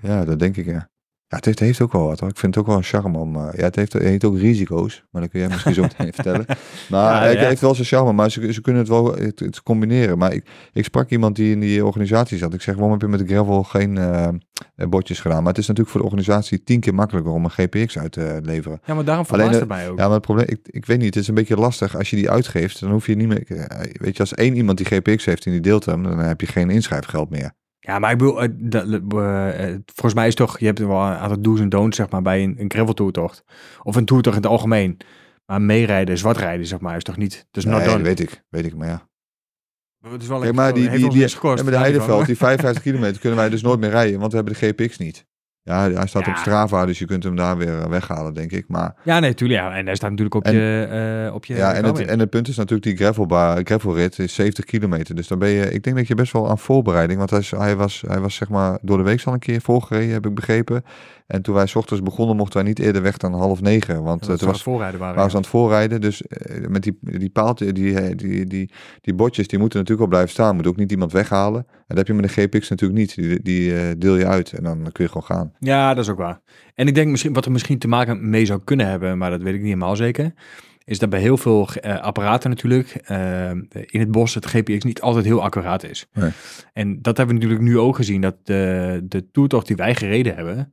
Ja, dat denk ik, ja. Ja, het heeft, heeft ook wel wat. Hoor. Ik vind het ook wel een charme om... eh, ja, het heeft, het heeft ook risico's. Maar dat kun jij misschien zo meteen vertellen. Maar Ja, het heeft wel zijn charme. Maar ze, ze kunnen het wel het, het combineren. Maar ik, ik sprak iemand die in die organisatie zat. Ik zeg, waarom heb je met de gravel geen eh, botjes gedaan? Maar het is natuurlijk voor de organisatie tien keer makkelijker om een GPX uit te leveren. Ja, maar daarom verbaast eh, het mij ook. Ja, maar het probleem, ik, ik weet niet, het is een beetje lastig als je die uitgeeft. Dan hoef je niet meer, weet je, als één iemand die GPX heeft en die deelt hem, dan heb je geen inschrijfgeld meer. Ja, maar ik bedoel, dat- eh, volgens mij is toch, je hebt wel een aantal do's en don'ts, zeg maar, bij een, een gravel toertocht. Of een toertocht in het algemeen. Maar meerijden, zwart rijden, zeg maar, is toch niet, dus not nee, done. weet ik, weet ik, maar ja. Het is wel Kijk, maar die, die, die, gekost, daar niet van. Heideveld, die 55 kilometer, kunnen wij dus nooit meer rijden, want we hebben de GPX niet. Ja, hij staat Ja. op Strava, dus je kunt hem daar weer eh, weghalen, denk ik. Maar Ja, nee, tuurlijk. Ja. En hij staat natuurlijk op En- je, eh, op je ja, en het, en het punt is natuurlijk die gravelba- gravelrit is 70 kilometer. Dus dan ben je, ik denk dat je best wel aan voorbereiding, want hij, was, hij was zeg maar door de week al een keer voorgereden, heb ik begrepen. En toen wij 's ochtends begonnen, mochten wij niet eerder weg dan half negen, want Ja, eh, was voorrijden waren. waren ze aan het voorrijden. Dus eh, met die, die paaltjes, die, eh, die, die, die botjes, die moeten natuurlijk wel blijven staan. Moet ook niet iemand weghalen. En dat heb je met de GPX natuurlijk niet. Die, die deel je uit en dan kun je gewoon gaan. Ja, dat is ook waar. En ik denk misschien, wat er misschien te maken mee zou kunnen hebben, maar dat weet ik niet helemaal zeker, is dat bij heel veel apparaten natuurlijk in het bos het GPX niet altijd heel accuraat is. Nee. En dat hebben we natuurlijk nu ook gezien, dat de, de toertocht die wij gereden hebben,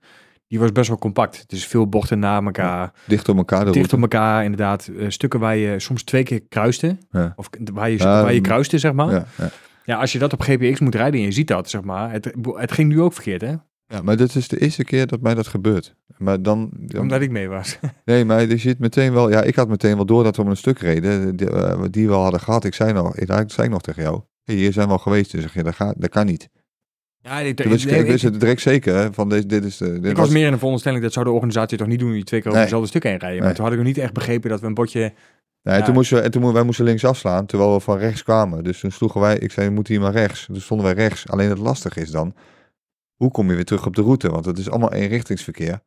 die was best wel compact. Dus veel bochten na elkaar, Dicht op elkaar de dicht route. op elkaar inderdaad. eh, stukken waar je soms twee keer kruiste, Ja. of waar je, Ja, waar je kruiste, zeg maar. Ja, ja. Ja, als je dat op GPX moet rijden en je ziet dat, zeg maar. Het, het ging nu ook verkeerd, hè? Ja, maar dit is de eerste keer dat mij dat gebeurt. Maar dan... dan- Omdat ik mee was. Nee, maar je ziet meteen wel... Ja, ik had meteen wel door dat we om een stuk reden. Die, eh, die we al hadden gehad. Ik zei nog, ik, ik zei nog tegen jou. Hey, hier zijn we al geweest. Dus zeg je, dat, gaat, dat kan niet. Ja, ik, wist ik, wist het direct zeker. Hè, van dit, dit is de... Dit ik was meer in de veronderstelling dat zou de organisatie toch niet doen, die twee keer over Nee. dezelfde stuk heen rijden. Maar Nee. toen had ik nog niet echt begrepen dat we een bordje... Nee, en Ja. toen moesten en toen wij moesten links afslaan, terwijl we van rechts kwamen. Dus toen sloegen wij, ik zei, moet hier maar rechts. Dus stonden wij rechts. Alleen het lastige is dan, hoe kom je weer terug op de route? Want het is allemaal eenrichtingsverkeer.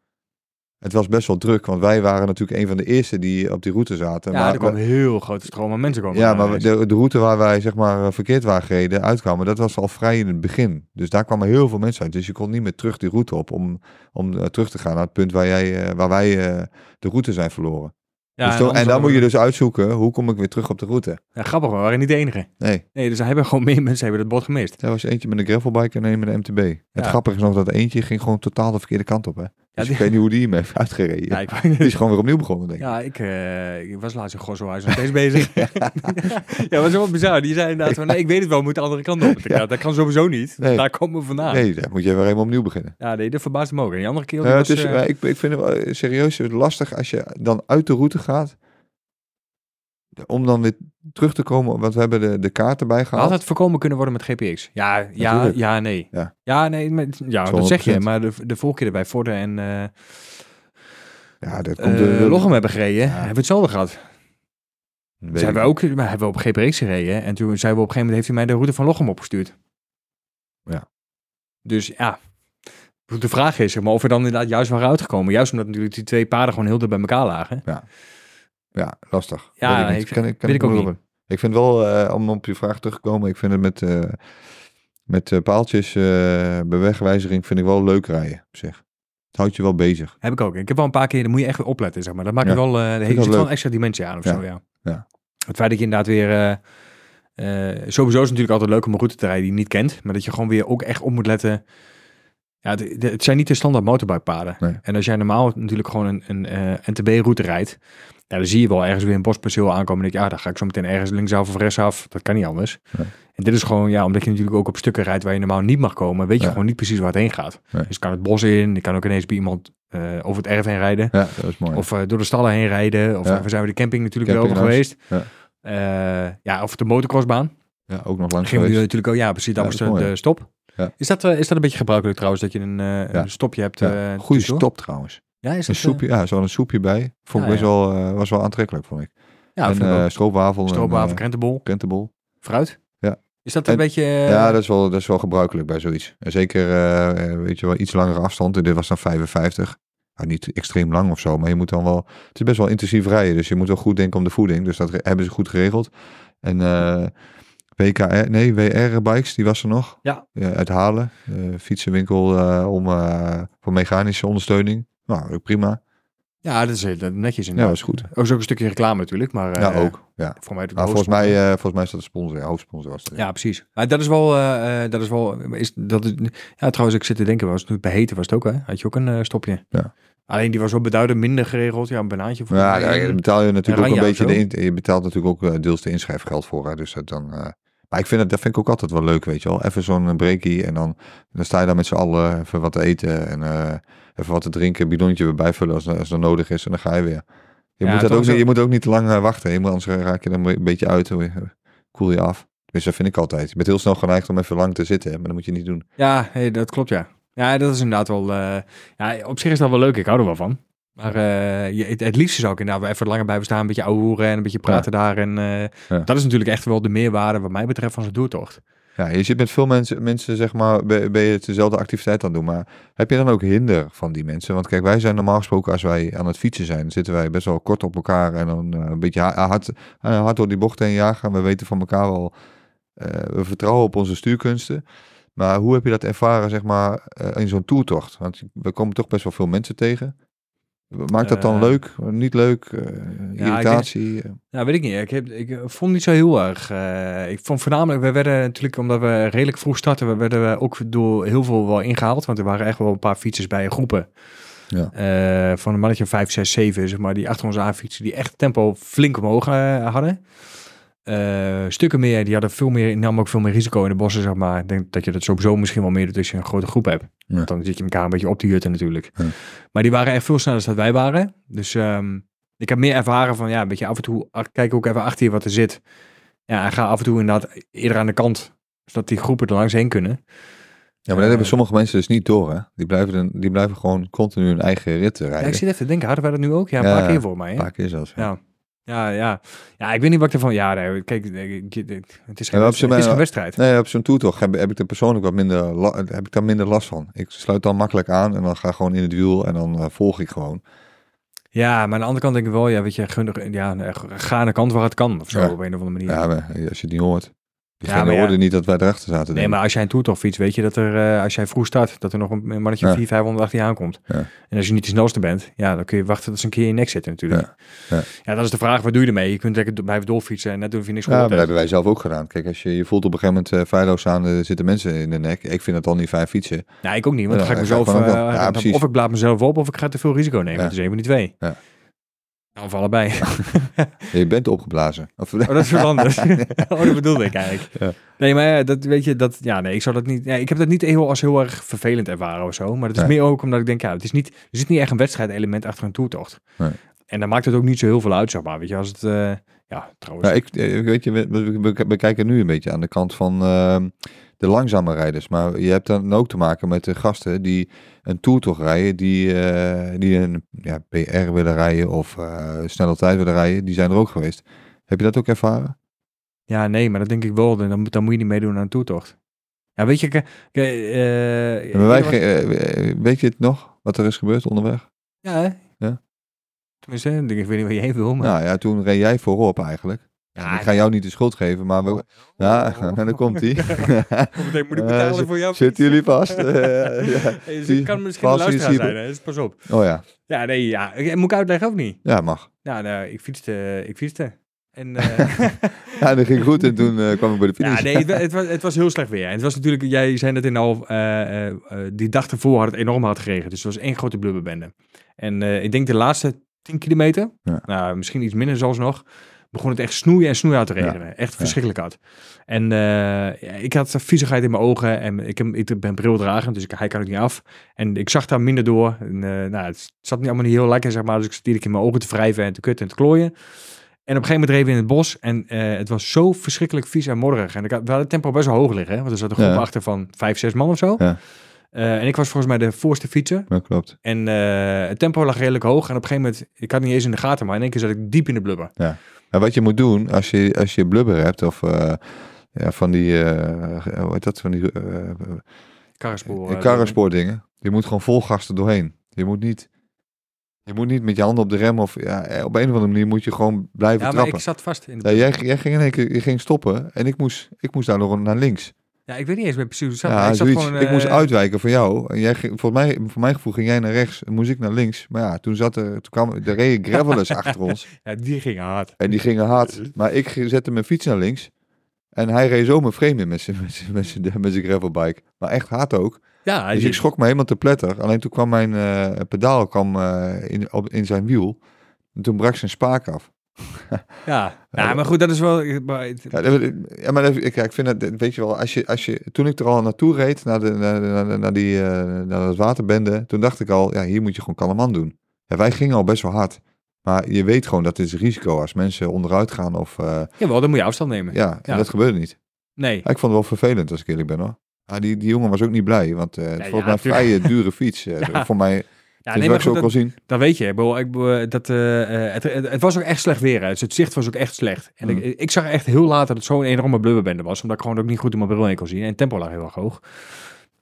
Het was best wel druk, want wij waren natuurlijk een van de eerste die op die route zaten. Ja, maar er kwam een heel grote stroom aan mensen komen. ja, maar de, de route waar wij zeg maar verkeerd waren gereden, uitkwamen, dat was al vrij in het begin. Dus daar kwamen heel veel mensen uit. Dus je kon niet meer terug die route op om, om eh, terug te gaan naar het punt waar, jij, eh, waar wij eh, de route zijn verloren. Ja, dus en dan moet je dus uitzoeken, hoe kom ik weer terug op de route? Ja, grappig, we waren niet de enige. Nee, Nee, dus hebben gewoon meer mensen hebben het bord gemist. er was eentje met een gravelbike en een met een MTB. Het Ja. grappige is nog dat eentje ging gewoon totaal de verkeerde kant op. Hè? Dus ik weet niet hoe die hem heeft uitgereden. Ja, ik, Die is gewoon weer opnieuw begonnen, denk ik. ja, ik, eh, ik was laatst in Gosselhuis nog steeds bezig. ja, was wel bizar. Die zei inderdaad van, nee, ik weet het wel, we moeten de andere kant op. Ja, dat kan sowieso niet. Nee. Daar komen we vandaan. Nee, daar moet je weer helemaal opnieuw beginnen. Ja, nee, dat verbaast me ook. En die andere keer was, het is, eh, ik, ik vind het wel serieus lastig als je dan uit de route gaat. Om dan weer terug te komen, want we hebben de, de kaart erbij had het voorkomen kunnen worden met GPX? Ja, ja, Natuurlijk. ja, nee. Ja. nee, ja dat zeg je. 200%. Maar de, de keer bij Vorden en eh Ja, dat eh komt de, de Lochem hebben gereden, hebben we hetzelfde gehad. Weet Zijn we ook, maar hebben we op GPX gereden. En toen zijn we op een gegeven moment, heeft hij mij de route van Lochem opgestuurd. Ja. Dus ja, de vraag is zeg maar, of we dan inderdaad juist waren uitgekomen. Juist omdat natuurlijk die twee paarden gewoon heel dicht bij elkaar lagen. Ja, lastig. Ja, Weet ik, niet. ik- Kan- kan weet ik ook Ik vind wel, eh, om op je vraag terug te komen, ik vind het met, eh, met eh, paaltjes bij wegwijziging vind ik wel leuk rijden op zich. Het houdt je wel bezig. Heb ik ook. Ik heb wel een paar keer, daar moet je echt weer opletten, zeg maar. Dat maakt Ja. het wel, er wel zit wel een extra dimensie aan of Ja. zo, ja. Ja. Het feit dat je inderdaad weer, sowieso is het natuurlijk altijd leuk om een route te rijden die je niet kent, maar dat je gewoon weer ook echt op moet letten. Ja, de- het zijn niet de standaard motorbikepaden. Nee. En als jij normaal natuurlijk gewoon een, een NTB-route rijdt, ja, dan zie je wel ergens weer een bosperceel aankomen. En denk je, ja, dan ga ik zo meteen ergens linksaf of rechtsaf. Dat kan niet anders. Nee. En dit is gewoon, ja, omdat je natuurlijk ook op stukken rijdt waar je normaal niet mag komen, weet je Ja. gewoon niet precies waar het heen gaat. Nee. Dus kan het bos in, je kan ook ineens bij iemand eh, over het erf heen rijden. Ja, dat is mooi. Of eh, door de stallen heen rijden. Of Ja. eh, we zijn we de camping natuurlijk wel over geweest. Eh, ja, of de motocrossbaan. ja, ook nog langs Gingen we natuurlijk ook, ja precies, dat Ja, was de, is mooi, de stop. Ja. Is, dat, is dat een beetje gebruikelijk trouwens, dat je een, Ja. een stopje hebt? Ja, Goeie tussendoor? stop trouwens. Ja, is Een dat, eh, soepje, ja, een soepje bij. Vond ik best ja. wel, eh, was wel aantrekkelijk, vond ik. ja, en eh stroopwafel. Stroopwafel, en, krentenbol, krentenbol. fruit. Ja. Is dat een En- beetje... Ja, dat is, wel, dat is wel gebruikelijk bij zoiets. En zeker, weet je wel, iets langere afstand. En dit was dan 55. Nou, niet extreem lang of zo, maar je moet dan wel... Het is best wel intensief rijden, dus je moet wel goed denken om de voeding. Dus dat hebben ze goed geregeld. En eh, WKR, nee, WR-bikes, die was er nog. Ja. uit Halen. Eh, fietsenwinkel eh, om, eh, voor mechanische ondersteuning. Nou, ook prima. ja, dat is eh, dat netjes Ja, inderdaad. was goed. Ook zo'n stukje reclame natuurlijk, maar... ja, eh, ook. Ja. Voor mij de Maar volgens mij, eh, volgens mij is dat de sponsor. Ja, hoofdsponsor was dat. Ja, precies. Maar dat is wel, dat is wel, is, dat is, ja, trouwens, ik zit te denken, was het bij Heten was het ook, hè? Had je ook een stopje? Ja. Alleen die was wel beduidend minder geregeld. Ja, een banaantje voor Ja, dan betaal je natuurlijk ook een beetje de in- je betaalt natuurlijk ook deels de inschrijfgeld voor. Hè, dus dat dan. Eh, maar ik vind het, dat vind ik ook altijd wel leuk, weet je wel. Even zo'n breakie en dan, dan sta je daar met z'n allen even wat te eten en eh, even wat te drinken, een bidonnetje weer bijvullen als, als dat nodig is en dan ga je weer. Je, Ja, moet, dat ook niet, je moet ook niet te lang eh, wachten. Je moet, anders raak je dan een beetje uit, eh, koel je af. Dus dat vind ik altijd. Je bent heel snel geneigd om even lang te zitten, maar dat moet je niet doen. Ja, hey, dat klopt, ja. Ja, dat is inderdaad wel, eh, ja, op zich is dat wel leuk. Ik hou er wel van. Maar je, het, het liefste zou ik inderdaad wel even langer blijven staan, een beetje ouwehoeren en een beetje praten daar. En eh, Ja. dat is natuurlijk echt wel de meerwaarde wat mij betreft van zo'n doortocht. Ja, je zit met veel mensen, mensen zeg maar, ben, ben je het dezelfde activiteit aan het doen. Maar heb je dan ook hinder van die mensen? Want kijk, wij zijn normaal gesproken, als wij aan het fietsen zijn, zitten wij best wel kort op elkaar en dan eh, een beetje ha- hard, hard door die bochten heen jagen. We weten van elkaar wel, we vertrouwen op onze stuurkunsten. Maar hoe heb je dat ervaren, zeg maar, in zo'n toertocht? Want we komen toch best wel veel mensen tegen. Maakt dat dan Eh, leuk? Niet leuk? Eh, irritatie? Ja, weet ik niet. Ik, heb, ik vond niet zo heel erg. eh, ik vond voornamelijk, we werden natuurlijk, omdat we redelijk vroeg starten, we werden we ook door heel veel wel ingehaald. Want er waren echt wel een paar fietsers bij groepen. Ja. Van een mannetje 5, 6, 7, zeg maar, die achter ons aanfietsen, die echt tempo flink omhoog hadden. Eh, stukken meer, die hadden veel meer, namen ook veel meer risico in de bossen, zeg maar. Ik denk dat je dat sowieso misschien wel meer doet als je een grote groep hebt. Ja. Want Dan zit je elkaar een beetje op te jutten natuurlijk. Ja. Maar die waren echt veel sneller dan wij waren. Dus ehm, ik heb meer ervaren van, ja, een beetje af en toe, kijk ook even achter je wat er zit. Ja, en ga af en toe inderdaad eerder aan de kant, zodat die groepen er langs heen kunnen. Ja, maar dat hebben sommige mensen dus niet door, hè. Die blijven, dan- die blijven gewoon continu hun eigen rit Ja, rijden. ik zit even te denken, hadden wij dat nu ook? Ja, een Ja, paar keer voor mij. Een Hè? paar keer zelfs. Ja. Ja, ja. Ja, ik weet niet wat ik ervan... Ja, nee, kijk, het is geen, Ja, wedstrijd, het is geen wedstrijd. Nee, op zo'n toertocht heb, heb ik er persoonlijk wat minder, la- heb ik daar minder last van. Ik sluit dan makkelijk aan en dan ga ik gewoon in het wiel en dan eh, volg ik gewoon. Ja, maar aan de andere kant denk ik wel, ja, weet je, gun, ja, ga aan de kant waar het kan, of zo, Ja. op een of andere manier. Ja, maar als je het niet hoort. Diegene maar ja. hoorde niet dat wij erachter zaten. nee, denk maar als jij een toertocht fiets, weet je dat er, eh, als jij vroeg start, dat er nog een mannetje Ja. 400, 500 achter je aankomt. Ja. En als je niet de snelste bent, ja, dan kun je wachten tot ze een keer in je nek zitten natuurlijk. Ja. Ja. dat is de vraag, wat doe je ermee? Je kunt lekker blijven doorfietsen en net doen of je niks Ja, dat hebben wij zelf ook gedaan. Kijk, als je je voelt op een gegeven moment uh, feilloos aan, er zitten mensen in de nek. Ik vind het al niet fijn fietsen. Nou, ik ook niet, want dan Ja, ga ik mezelf, eh. Ja, precies. of ik blaad mezelf op, of ik ga te veel risico nemen. Ja. Het is een van die twee. Ja. Of allebei. Ja, je bent opgeblazen. Of, Oh, dat is wat anders. oh, dat bedoelde ik eigenlijk. Ja. Nee, maar ja, dat weet je, dat, ja, nee, ik zou dat niet, ja, ik heb dat niet heel, als heel erg vervelend ervaren of zo. Maar het is Nee. meer ook omdat ik denk, ja, het is niet, er zit niet echt een wedstrijdelement achter een toertocht. Nee. En dan maakt het ook niet zo heel veel uit, zeg maar. Weet je, als het, eh, ja, trouwens. Ja, ik, eh, weet je, we, we, we- we kijken nu een beetje aan de kant van ehm, de langzame rijders. Maar je hebt dan ook te maken met de gasten die een toertocht rijden, die, eh, die een ja, PR willen rijden of eh snelle tijd willen rijden. Die zijn er ook geweest. Heb je dat ook ervaren? Ja, nee, maar dat denk ik wel. Dan, moet- dan moet je niet meedoen aan een toertocht. Ja, weet je, ke- eh, wij, weet je het nog, wat er is gebeurd onderweg? ja, hè? Ja. Tenminste, ik ik weet niet waar je heen wil, maar... Nou ja, toen reed jij voorop eigenlijk. Ja, ik ga jou niet de schuld geven, maar we, ja, en dan komt hij. Meteen moet ik Eh, betalen voor jou. Zitten jullie vast? Eh, ja. Hey, dus kan misschien een luisteraar zijn, hè? dus pas op. Oh ja, Ja, nee, ja. Ik- Moet ik uitleggen of niet? ja mag. Ja, nou, ik fietste, ik fietste. En, eh, Ja, dat ging goed en toen eh, kwam ik bij de ja, finish. nee, het, wa- het, was, het was heel slecht weer. En het was natuurlijk, jij zei net in al, eh, eh, eh, die dag ervoor had het enorm hard geregend. Dus het was één grote blubberbende. En eh, ik denk de laatste 10 kilometer, Ja. nou, misschien iets minder zelfs nog, begon het echt snoeien en snoeien uit te Ja. regenen. Echt verschrikkelijk hard. En eh, ja, ik had viezigheid in mijn ogen en ik, heb, ik ben brildragend, dus ik, hij kan het niet af. En ik zag daar minder door. En, eh, nou, het zat niet allemaal niet heel lekker, zeg maar. Dus ik zat iedere keer mijn ogen te wrijven en te kutten en te klooien. En op een gegeven moment dreven we in het bos en eh, het was zo verschrikkelijk vies en modderig. En ik had, we hadden het tempo best wel hoog liggen, hè? want er zat een groep Ja. achter van vijf, zes man of zo. Ja. En ik was volgens mij de voorste fietser. Ja, klopt. En het tempo lag redelijk hoog. En op een gegeven moment, ik had niet eens in de gaten, maar in één keer zat ik diep in de blubber. En wat je moet doen als je, als je blubber hebt of eh, ja, van die, eh, hoe heet dat, van die uh, karrenspoordingen. Je moet gewoon vol gas er doorheen. Je moet niet, je moet niet met je handen op de rem of ja, op een of andere manier moet je gewoon blijven Ja, maar trappen. ik zat vast in de Ja, jij, jij ging in één keer je ging stoppen en ik moest, ik moest daar nog naar links. Ja, ik weet niet eens meer precies hoe het zat. Ja, ik, zat gewoon, ik moest eh, uitwijken voor jou. En jij ging, volgens mij, voor mijn gevoel ging jij naar rechts en moest ik naar links. Maar ja, toen zat er, toen kwam de reden gravelers achter ons. Ja, die ging hard. En die gingen hard. Maar ik zette mijn fiets naar links. En hij reed zo mijn frame in met zijn, met zijn, met zijn, met zijn gravelbike. Maar echt hard ook. Ja, Dus die- ik schrok me helemaal te pletter. Alleen toen kwam mijn eh, pedaal kwam, eh, in, op, in zijn wiel. En toen brak zijn spaak af. ja. ja, maar goed, dat is wel... Ja, dat- ja maar dat- ik, ja, ik vind het, weet je wel, als je, als je, toen ik er al naartoe reed, naar, de, naar, naar, naar die, eh, naar het waterbende, toen dacht ik al, ja, hier moet je gewoon kalm aan doen. Ja, wij gingen al best wel hard. Maar je weet gewoon dat het is risico als mensen onderuit gaan of, eh, Jawel, dan moet je afstand nemen. ja, Ja. en dat gebeurde niet. Nee. Ja, ik vond het wel vervelend als ik eerlijk ben hoor. Ja, die, die jongen was ook niet blij, want eh het Ja, volgens ja, mij vrije dure fiets. Ja. Voor mij, Ja, nee, maar goed, ook dat, zien. dat weet je. Ik dat, eh, eh, het, het, het was ook echt slecht weer. Dus het zicht was ook echt slecht. En Mm. ik, ik zag echt heel laat dat het zo'n enorme blubberbende was. Omdat ik gewoon ook niet goed in mijn bril in kon zien. En het tempo lag heel erg hoog.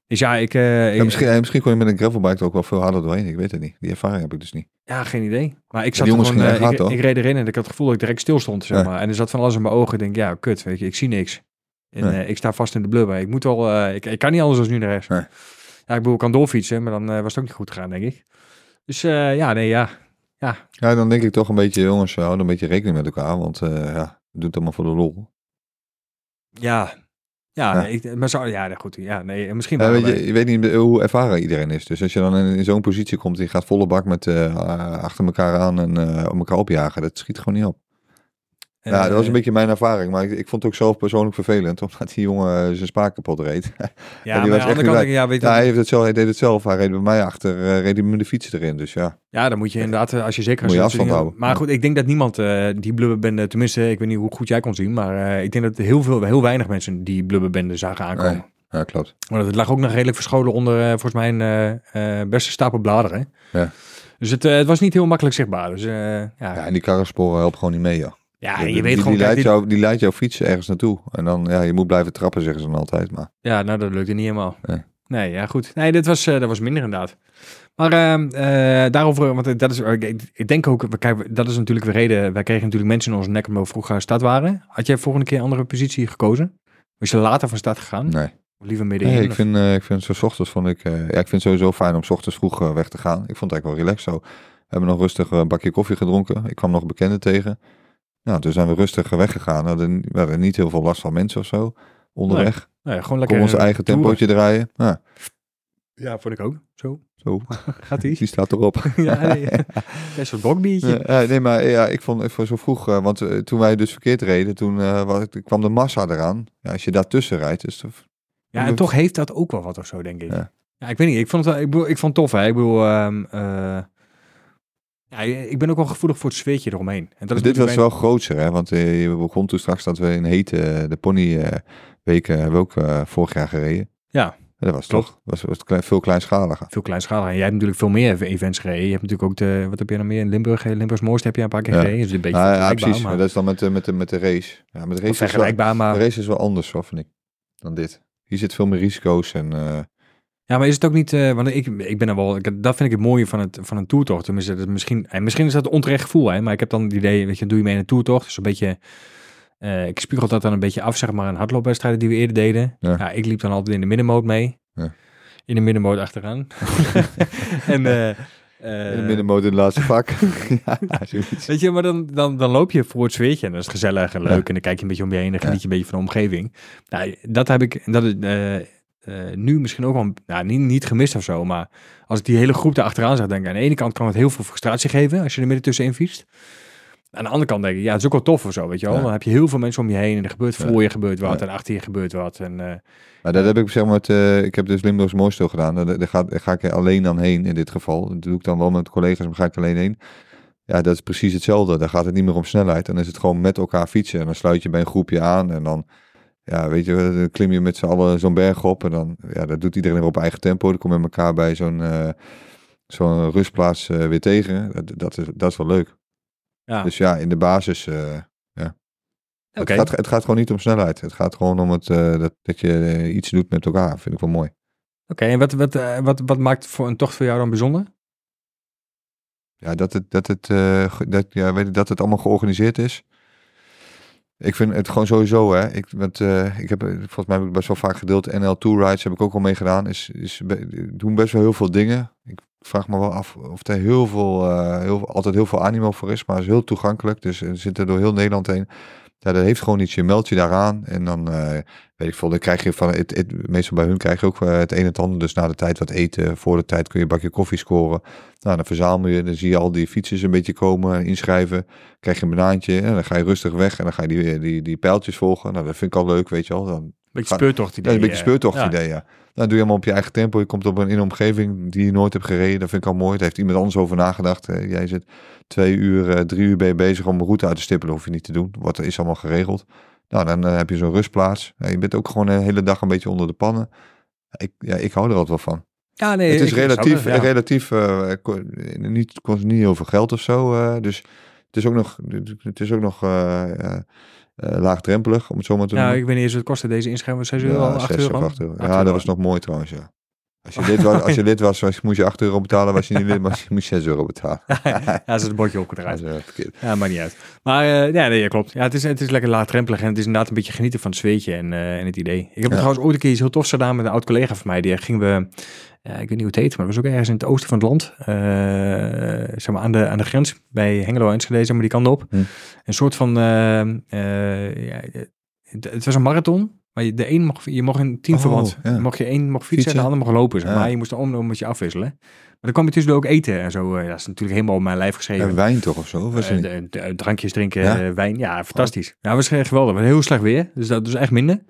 Dus ja, ik... eh, Ja, misschien, misschien kon je met een gravelbike ook wel veel harder doorheen. Ik weet het niet. Die ervaring heb ik dus niet. Ja, geen idee. Maar ik zat gewoon, ik, hard, ik reed erin en ik had het gevoel dat ik direct stil stond, zeg maar. En er zat van alles in mijn ogen. Ik denk, ja, kut, weet je, ik zie niks. En Nee. ik sta vast in de blubber. Ik moet wel, ik, ik kan niet anders dan nu naar rechts. Nee. Ja, ik bedoel, ik kan doorfietsen, maar dan eh, was het ook niet goed gegaan, denk ik. Dus eh, ja, nee, ja. Ja, dan denk ik toch een beetje, jongens, houden een beetje rekening met elkaar. Want eh, ja, we doen het allemaal voor de lol. Ja. Ja, Ja. nee, ik, maar zo, ja, goed. Ja, nee, misschien Ja, wel. weet je, je weet niet hoe ervaren iedereen is. Dus als je dan in, in zo'n positie komt, die gaat volle bak met achter elkaar aan en op elkaar opjagen. Dat schiet gewoon niet op. Ja, dat was een Eh, beetje mijn ervaring. Maar ik, ik vond het ook zelf persoonlijk vervelend. Omdat die jongen eh, zijn spaak kapot reed. Ja, die maar was aan de kant, ik, ja, weet ja, hij, heeft het zelf, hij deed het zelf. Hij reed bij mij achter. eh, reed hij met de fiets erin. Dus ja. Ja, dan moet je inderdaad, als je zeker... Moet je als afstand dingen- houden. Maar goed, ik denk dat niemand die blubberbende, tenminste, ik weet niet hoe goed jij kon zien, maar ik denk dat heel, veel, heel weinig mensen die blubberbende zagen aankomen. Nee. Ja, klopt. Want het lag ook nog redelijk verscholen onder, volgens mij, een beste stapel bladeren. Ja. Dus het, het was niet heel makkelijk zichtbaar. Dus ja, Ja, ja, en die karrensporen helpen gewoon niet mee, joh. Die- je weet die, gewoon... Die kijk, leidt, jou, die leidt jouw fiets ergens naartoe. En dan, ja, je moet blijven trappen, zeggen ze dan altijd. Maar Ja, nou, dat lukte niet helemaal. Nee. Nee, ja, goed. Nee, dit was, eh, dat was minder inderdaad. Maar ehm, eh, daarover, want dat is, ik, denk ook, we kijken, dat is natuurlijk de reden, wij kregen natuurlijk mensen in onze nek omdat we vroeger stad waren. Had jij volgende keer een andere positie gekozen? Was je later van start gegaan? nee. Of liever middenin? Nee, ik Of- vind, eh, ik vind zo ochtends vond ik, ja, ik vind het sowieso fijn om ochtends vroeg weg te gaan. Ik vond het eigenlijk wel relaxed zo. We hebben nog rustig een bakje koffie gedronken. Ik kwam nog bekenden tegen. Nou, toen zijn we rustig weggegaan. We hadden, we hadden niet heel veel last van mensen of zo onderweg. Nee, gewoon lekker ons eigen tempootje draaien. Ja, Ja, vond ik ook. Zo, zo, gaat ie. die staat erop. ja, nee. Best soort bokbiertje. Ja, nee, maar ja, ik vond het zo vroeg, eh, want eh, toen wij dus verkeerd reden, toen eh, was, kwam de massa eraan. Ja, als je daartussen rijdt, is het... Ja, en toch heeft dat ook wel wat of zo, denk ik. Ja, Ja. ik weet niet. Ik vond het, wel- ik, bedoel, ik vond het tof, hè. Ik bedoel, ehm, eh, ja, ik ben ook wel gevoelig voor het sfeertje eromheen. En dat is dit was wel grootser, hè? Want eh, je begon toen straks dat we in Hete, eh, de ponyweken, hebben we ook eh, vorig jaar gereden. Ja. En dat was Klopt. toch was, was klein, veel kleinschaliger. veel kleinschalig. En jij hebt natuurlijk veel meer events gereden. Je hebt natuurlijk ook de, wat heb je nog meer? In Limburg, eh, Limburgs Mooiste heb je een paar keer Ja. gereden. Dus een beetje Nou, ja, precies. Maar maar, dat is dan met de, met de, met de race. Ja, met de race, is wel, maar... de race is wel anders, hoor, vind ik, dan dit. Hier zit veel meer risico's en... eh, Ja, maar is het ook niet, eh, want ik, ik ben er wel, ik, dat vind ik het mooie van, het, van een toertocht. Tenminste, dat is misschien, en misschien is dat een onterecht gevoel, hè, maar ik heb dan het idee, weet je, doe je mee in een toertocht. Dus een beetje, eh, ik spiegel dat dan een beetje af, zeg maar, aan hardloopwedstrijden die we eerder deden. Ja. Ja. ik liep dan altijd in de middenmoot mee. Ja. In de middenmoot achteraan. en, eh, in eh, de middenmoot in het laatste vak. ja. Weet je, maar dan, dan, dan loop je voor het sfeertje en dat is gezellig en leuk. Ja. En dan kijk je een beetje om je heen en geniet je een beetje van de omgeving. Nou, dat heb ik dat is, eh, nu misschien ook wel, nou, niet, niet gemist of zo. Maar als ik die hele groep daar achteraan zag, denk ik aan de ene kant kan het heel veel frustratie geven als je er midden tussenin fietst. Aan de andere kant denk ik, ja, het is ook wel tof of zo, weet je wel. Ja. Dan heb je heel veel mensen om je heen en er gebeurt Ja. voor je gebeurt wat Ja. en achter je gebeurt wat. En, eh, Maar dat heb ik zeg maar, eh, ik heb dus Limburgs Mooistil gedaan. Daar, daar, ga, daar ga ik alleen dan heen in dit geval. Dat doe ik dan wel met collega's, maar ga ik alleen heen. Ja, dat is precies hetzelfde. Daar gaat het niet meer om snelheid. Dan is het gewoon met elkaar fietsen. En dan sluit je bij een groepje aan. En dan, ja, weet je, dan klim je met z'n allen zo'n berg op. En dan, ja, dat doet iedereen weer op eigen tempo. Dan kom je met elkaar bij zo'n eh, zo'n rustplaats eh, weer tegen. Dat, dat, is, dat is wel leuk. ja, Dus ja, in de basis, eh, oké. het, gaat, het gaat gewoon niet om snelheid. Het gaat gewoon om het, dat, dat je iets doet met elkaar. Vind ik wel mooi. Oké, en wat, wat, wat, wat maakt voor een tocht voor jou dan bijzonder? Ja, dat het, dat het, dat, ja, weet je, dat het allemaal georganiseerd is. Ik vind het gewoon sowieso, hè. Ik, met, eh, ik heb, eh, volgens mij heb ik best wel vaak gedeeld. NL Tour Rides heb ik ook al meegedaan. Is, is, doen best wel heel veel dingen. Ik vraag me wel af of er heel veel, eh, heel, altijd heel veel animo voor is. Maar het is heel toegankelijk. Dus er zit er door heel Nederland heen. Ja, dat heeft gewoon iets. Je meldt je daaraan. En dan, eh, weet ik veel, dan krijg je van het, het, meestal bij hun krijg je ook eh, het een en het ander. Dus na de tijd wat eten. Voor de tijd kun je een bakje koffie scoren. Nou, dan verzamel je, dan zie je al die fietsers een beetje komen, inschrijven. Krijg je een banaantje en dan ga je rustig weg en dan ga je die, die, die pijltjes volgen. Nou, dat vind ik al leuk, weet je wel. Dan, Beetje speurtocht ja, idee. een beetje speurtocht idee, ja. Dan doe je allemaal op je eigen tempo. Je komt op een, in een omgeving die je nooit hebt gereden. Dat vind ik al mooi. Daar heeft iemand anders over nagedacht. Jij zit twee uur, eh, drie uur ben je bezig om een route uit te stippelen. Dat hoef je niet te doen. Wat is allemaal geregeld. Nou, dan eh, heb je zo'n rustplaats. Je bent ook gewoon een hele dag een beetje onder de pannen. Ik, ja, ik hou er altijd wel van. Ja, nee, het is relatief, ja. relatief ko- niet, kost niet heel veel geld of zo. dus het is ook nog, het is ook nog eh, laagdrempelig, om het zo maar te Ja, noemen. ik weet niet eens wat kostte deze inschrijving. 6 euro, 8 zes euro? Ja, euro. dat was nog mooi trouwens, ja. Als je lid was, als je lid was, was- moest je 8 euro betalen. Was je niet lid moest je 6 euro betalen. ja, ze is het bordje eh, verkeerd. Ja, maakt niet uit. Maar eh, ja, nee, ja, klopt. Ja, het is, het is lekker laagdrempelig en het is inderdaad een beetje genieten van het zweetje en, eh, en het idee. Ik heb Ja. trouwens ooit een keer iets heel tofs gedaan met een oud collega van mij. Die gingen we, ja, ik weet niet hoe het heet, maar het was ook ergens in het oosten van het land. eh, zeg maar aan de, aan de grens bij Hengelo en Enschede, zeg maar die kant op. Hm. Een soort van, eh, eh, ja, het, was een marathon. Maar je, de een mocht, je mocht in teamverband, Oh, ja. mocht je één mocht fietsen, en de ander mocht lopen. Zeg Ja. maar je moest om om met je afwisselen. Maar dan kwam je tussendoor ook eten en zo. dat is natuurlijk helemaal op mijn lijf geschreven. En wijn toch of zo? Was de- de- drankjes drinken, Ja? wijn. Ja, fantastisch. Ja, was geweldig. Het was heel slecht weer, dus dat is echt minder.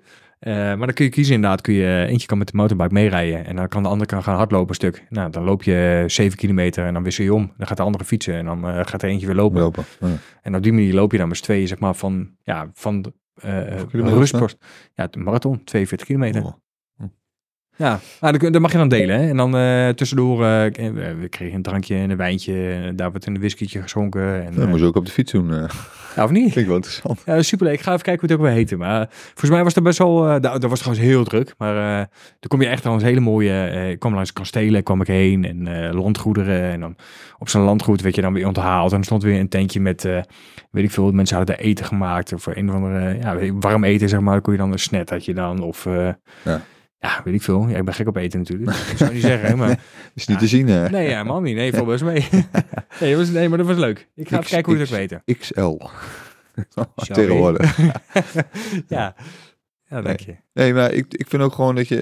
Eh, maar dan kun je kiezen inderdaad. Kun je, eentje kan met de motorbike meerijden en dan kan de andere kan gaan hardlopen een stuk. Nou, dan loop je 7 kilometer en dan wissel je om. Dan gaat de andere fietsen en dan eh, gaat er eentje weer lopen. Lopen. Ja. En op die manier loop je dan met z'n tweeën, zeg maar, van, ja, van de eh, kilometer rustpost. Ja, de marathon, 42 kilometer. Oh. Ja, nou, dat, mag je dan delen. Hè? En dan eh, tussendoor, eh, eh, we kregen een drankje en een wijntje. En daar werd een whiskytje geschonken. En, Dat eh, moest je ook op de fiets doen. Ja, of niet? Vind ik wel interessant. Ja, superleuk. Ik ga even kijken hoe het ook weer heette. Maar eh, volgens mij was dat best wel... eh dat, was trouwens heel druk. Maar eh dan kom je echt langs hele mooie... ik kwam langs kastelen, kwam ik heen. En landgoederen. En dan op zo'n landgoed werd je dan weer onthaald. En er stond weer een tentje met... weet ik veel, mensen hadden daar eten gemaakt. Of een of andere... Ja, warm eten, zeg maar. Dan kon je dan een snet had je dan. Of... Ja. Ja, weet ik veel. Ja, ik ben gek op eten natuurlijk. Dat zou ik niet zeggen, maar... Is niet te zien, hè? Nee, ja, man niet. Nee, valt best mee. nee, was, nee, maar dat was leuk. Ik ga even X- kijken hoe je het weten. XL. Tegenwoordig. ja. Ja, dank je. Nee, maar ik, ik vind ook gewoon dat je...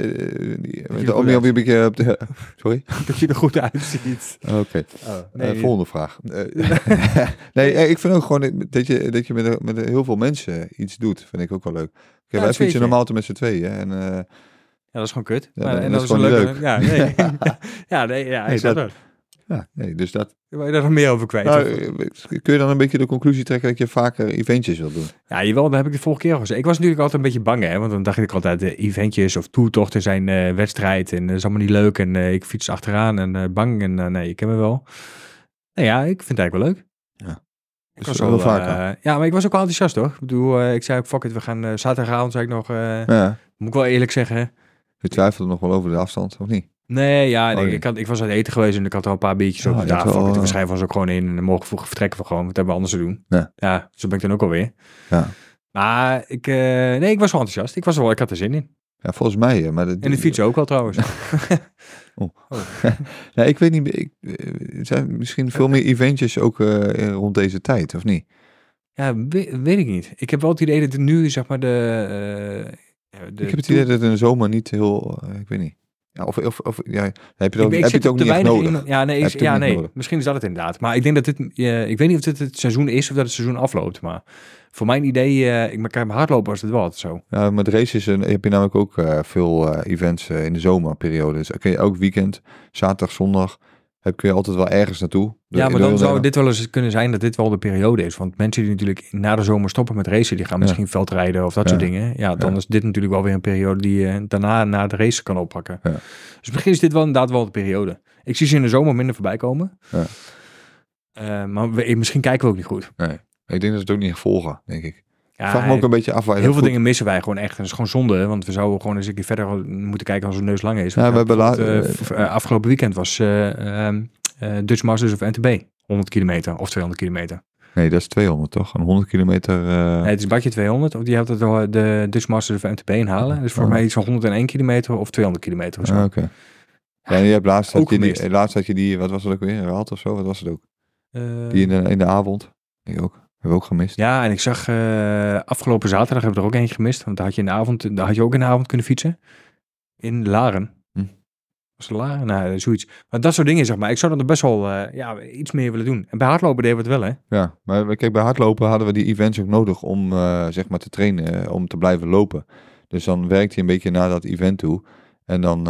die- Dat je om je een beetje op de... Sorry? Dat je er goed uitziet. Oké. Oh, Eh, volgende vraag. Eh, nee, ik vind ook gewoon dat je, dat je met, met heel veel mensen iets doet. Vind ik ook wel leuk. Kijk, Ja, wij een fietsen tweetje. normaal altijd met z'n tweeën. En, Ja, dat is gewoon kut. Ja, maar, dat- en dat dat, is leuke. niet Ja, nee. ja, nee, ja, Nee, dat- dat. ja, nee, dus dat... Wil je daar nog meer over kwijt? Nou, eh, kun je dan een beetje de conclusie trekken dat je vaker eventjes wilt doen? ja, jawel, dat heb ik de vorige keer al gezegd. Ik was natuurlijk altijd een beetje bang, hè. Want dan dacht ik altijd, de eventjes of toertochten zijn eh, wedstrijd. En dat is allemaal niet leuk. En ik fiets achteraan en bang. En nee, ik ken me wel. Nou ja, ik vind het eigenlijk wel leuk. Ja. Ik Dus was wel wel, vaker. ja, maar ik was ook wel enthousiast, hoor. Ik bedoel, ik zei ook, fuck it, we gaan zaterdagavond, zei ik nog, Ja. moet ik wel eerlijk zeggen, hè. Je twijfelt nog wel over de afstand, of niet? Nee, ja, Oh, nee. ik, had, ik was uit eten geweest en ik had al een paar biertjes Oh, op. Ja, eh, we schrijven ons ook gewoon in en morgen vroeg vertrekken we gewoon. Wat hebben we anders te doen? Ja. zo ben ik dan ook alweer. Ja. Maar ik, eh, nee, ik was wel enthousiast. Ik was wel, ik had er zin in. Ja, volgens mij. eh, Maar de, En de fiets ook wel trouwens. Ja, ik weet niet. Ik, eh, er zijn misschien veel meer eventjes ook eh, rond deze tijd, of niet? ja, we- weet ik niet. Ik heb wel het idee dat nu, zeg maar, de... eh, ja, de ik heb het idee dat het in de zomer niet heel, eh, ik weet niet. Ja, of, of, of ja, heb je ik heb je het ook te niet nodig? in- Ja, nee, is- ja, nee. nodig? Misschien is dat het inderdaad. Maar ik denk dat dit... eh, ik weet niet of dit het seizoen is of dat het seizoen afloopt. Maar voor mijn idee... eh ik kijk, bij hardlopen was het wel zo. Ja, met races eh, heb je namelijk ook eh, veel events in de zomerperiode. Dus kun je elk weekend, zaterdag, zondag, heb, kun je altijd wel ergens naartoe. De- Ja, maar dan zou dit wel eens kunnen zijn dat dit wel de periode is. Want mensen die natuurlijk na de zomer stoppen met racen, die gaan Ja. misschien veldrijden of dat Ja. soort dingen. Ja, dan Ja. is dit natuurlijk wel weer een periode die je daarna na de race kan oppakken. Ja. Dus misschien is dit wel inderdaad wel de periode. Ik zie ze in de zomer minder voorbij komen. Ja. Eh, maar we- misschien kijken we ook niet goed. Nee. Ik denk dat ze het ook niet volgen, denk ik. Ja, Vraag me ook een beetje af heel veel goed- dingen missen wij gewoon echt. En dat is gewoon zonde, want we zouden gewoon eens een keer verder moeten kijken als een neus lang is. Ja, we hebben laat- eh, eh, afgelopen weekend was ehm, eh, Dutch Masters of NTB. 100 kilometer of 200 kilometer. Nee, dat is 200 toch? Een 100 kilometer. Nee, het is Badje 200. Of die had het wel de Dutch Masters of MTB inhalen. Dus voor Oh. mij iets van 101 kilometer of 200 kilometer of zo. ah, Oké. Ja, en je hebt laatst, had je die, laatst had je die, wat was het ook weer? Een Rad of zo? Wat was het ook? Die in de, in de avond. Ik ook. Hebben we ook gemist. ja, en ik zag eh, afgelopen zaterdag heb ik er ook eentje gemist. Want daar had je in de avond, daar had je ook in de avond kunnen fietsen. In Laren. Hm. Was het Laren? Nou, zoiets. Maar dat soort dingen, zeg maar. Ik zou dan best wel eh, ja, iets meer willen doen. En bij hardlopen deden we het wel, hè? Ja, maar we- kijk, bij hardlopen hadden we die events ook nodig om eh, zeg maar te trainen, om te blijven lopen. Dus dan werkte je een beetje naar dat event toe. En dan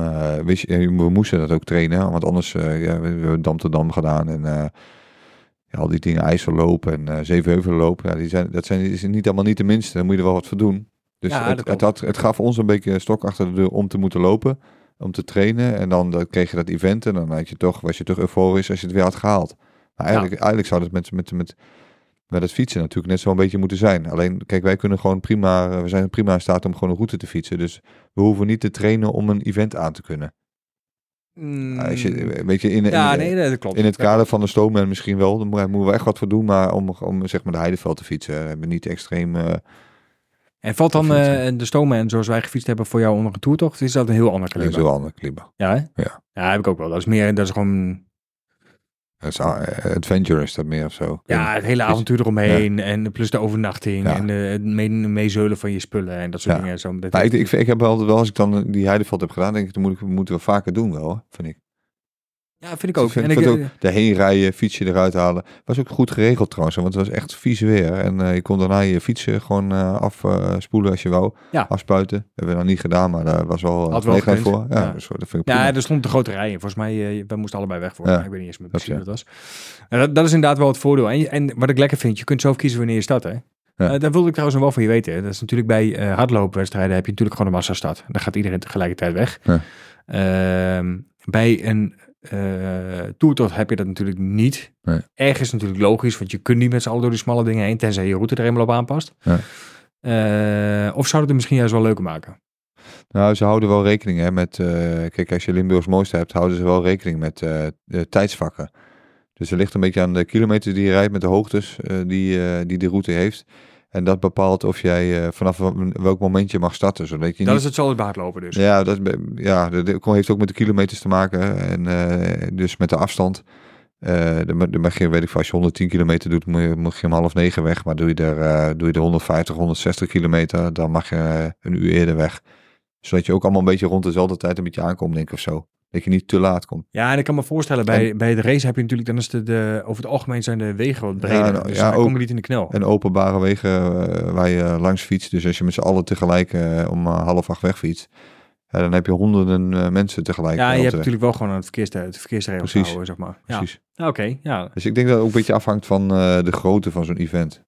wist je, we moesten dat ook trainen, want anders, ja, we, we hebben Dam te Dam gedaan en ja, al die dingen, IJssellopen en eh Zevenheuvellopen, ja, die zijn, dat zijn is niet allemaal niet de minste, daar moet je er wel wat voor doen. Dus Ja, het, het, had, het gaf ons een beetje stok achter de deur om te moeten lopen, om te trainen. En dan kreeg je dat event en dan had je toch, was je toch euforisch als je het weer had gehaald. Maar eigenlijk, eigenlijk zou het met, met, met, met het fietsen natuurlijk net zo een beetje moeten zijn. Alleen, kijk, wij kunnen gewoon prima, we zijn prima in staat om gewoon een route te fietsen. Dus we hoeven niet te trainen om een event aan te kunnen. Als je, weet je, in, in, ja, nee, dat klopt. in het kader van de stoomman misschien wel, dan mo- moeten we echt wat voor doen. Maar om, om zeg maar de heideveld te fietsen, hebben we niet extreem... eh, En valt dan eh, de stoomman zoals wij gefietst hebben voor jou onder een toertocht? Is dat een heel ander kaliber? Zo'n ander kaliber. Ja, hè? Ja. Ja, heb ik ook wel. Dat is meer, dat is gewoon... Eh, adventure is dat meer of zo. Ja, het hele Is- avontuur eromheen. En plus de overnachting. Ja. En eh, het mee, meezeulen van je spullen. En dat soort Ja. dingen. Zo, dat Maar ik, ik, ik heb altijd wel, als ik dan die Heideveld heb gedaan, denk ik, dat moet ik, moeten we vaker doen wel, vind ik. Ja, vind ik ook. Ik vind, en ik, eh, ook daarheen rijden, fietsje eruit halen. Was ook goed geregeld trouwens, want het was echt vies weer. En eh, je kon daarna je fietsen gewoon eh, afspoelen als je wou. Ja. Afspuiten. hebben we nog niet gedaan, maar daar was wel Had een wel voor. Ja, ja. Dus, dat vind ik ja, er stond de grote rij. in. Volgens mij, we moesten allebei weg voor. Ja. Ik weet niet eens meer precies wat het was. En dat, dat is inderdaad wel het voordeel. En, en wat ik lekker vind, je kunt zelf kiezen wanneer je start, hè. Ja. Daar wilde ik trouwens nog wel van je weten. Dat is natuurlijk bij eh hardloopwedstrijden heb je natuurlijk gewoon een massastart. Dan gaat iedereen tegelijkertijd weg. Ja. Ehm, bij een eh toertocht heb je dat natuurlijk niet. Nee. Ergens natuurlijk logisch, want je kunt niet met z'n allen door die smalle dingen heen, tenzij je route er helemaal op aanpast. Ja. Eh, of zou het er misschien juist wel leuker maken? Nou, ze houden wel rekening hè, met... eh, kijk, als je Limburgs mooiste hebt, houden ze wel rekening met eh, de tijdsvakken. Dus het ligt een beetje aan de kilometers die je rijdt met de hoogtes die, die de route heeft. En dat bepaalt of jij eh, vanaf welk moment je mag starten. Zodat je Dat niet is hetzelfde bij hardlopen dus. Ja, dat, ja, dat heeft ook met de kilometers te maken. En eh, dus met de afstand. Eh dan, ma- dan mag je, weet ik veel, als je 110 kilometer doet, moet je, moet je om half negen weg. Maar doe je er, eh, doe je er 150, 160 kilometer, dan mag je eh, een uur eerder weg. Zodat je ook allemaal een beetje rond dezelfde tijd een beetje aankomt, denk ik, of zo. Dat je niet te laat komt. Ja, en ik kan me voorstellen, bij, bij de race heb je natuurlijk, dan is de, de, over het algemeen zijn de wegen wat breder. Ja, nou, dus ja, dan ook. kom je niet in de knel. En openbare wegen eh, waar je langs fietst. Dus als je met z'n allen tegelijk eh, om eh, half acht wegfietst. Ja, dan heb je honderden mensen tegelijk. ja, je hebt weg. natuurlijk wel gewoon aan het verkeers, het verkeersregels houden, zeg maar. Ja. Precies. Ja, Oké, ja. Dus ik denk dat het ook een beetje afhangt van de grootte van zo'n event.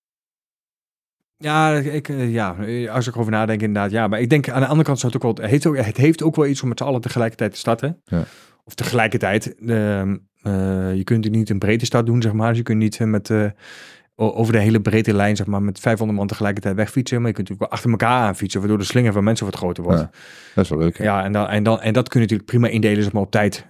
Ja, ik, eh, ja, als ik erover nadenk inderdaad, ja. Maar ik denk aan de andere kant, zou het, ook wel, het, heeft ook, het heeft ook wel iets om met z'n allen tegelijkertijd te starten. Ja. Of tegelijkertijd. ehm, eh, je kunt niet een breedte start doen, zeg maar. Dus je kunt niet eh, met, o- over de hele breedte lijn, zeg maar, met 500 man tegelijkertijd wegfietsen. Maar je kunt natuurlijk wel achter elkaar aanfietsen, waardoor de slinger van mensen wat groter wordt. Ja, dat is wel leuk. hè? Ja, en, dan, en, dan, en dat kun je natuurlijk prima indelen zeg maar, op tijd.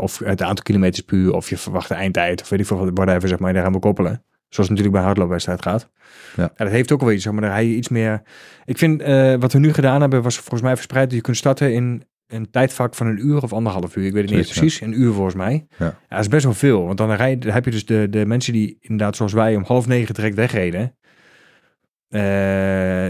of het aantal kilometers per uur, of je verwachte eindtijd. Of weet ik veel, wat- whatever, zeg maar, daar gaan we koppelen. Zoals het natuurlijk bij een hardloopwedstrijd gaat. Ja. dat heeft ook wel iets, maar, daar rij je iets meer... Ik vind, eh, wat we nu gedaan hebben, was volgens mij verspreid. Je kunt starten in een tijdvak van een uur of anderhalf uur. Ik weet het niet precies. Een uur volgens mij. Ja. dat is best wel veel. Want dan, rij, dan heb je dus de, de mensen die inderdaad zoals wij om half negen direct wegreden. eh,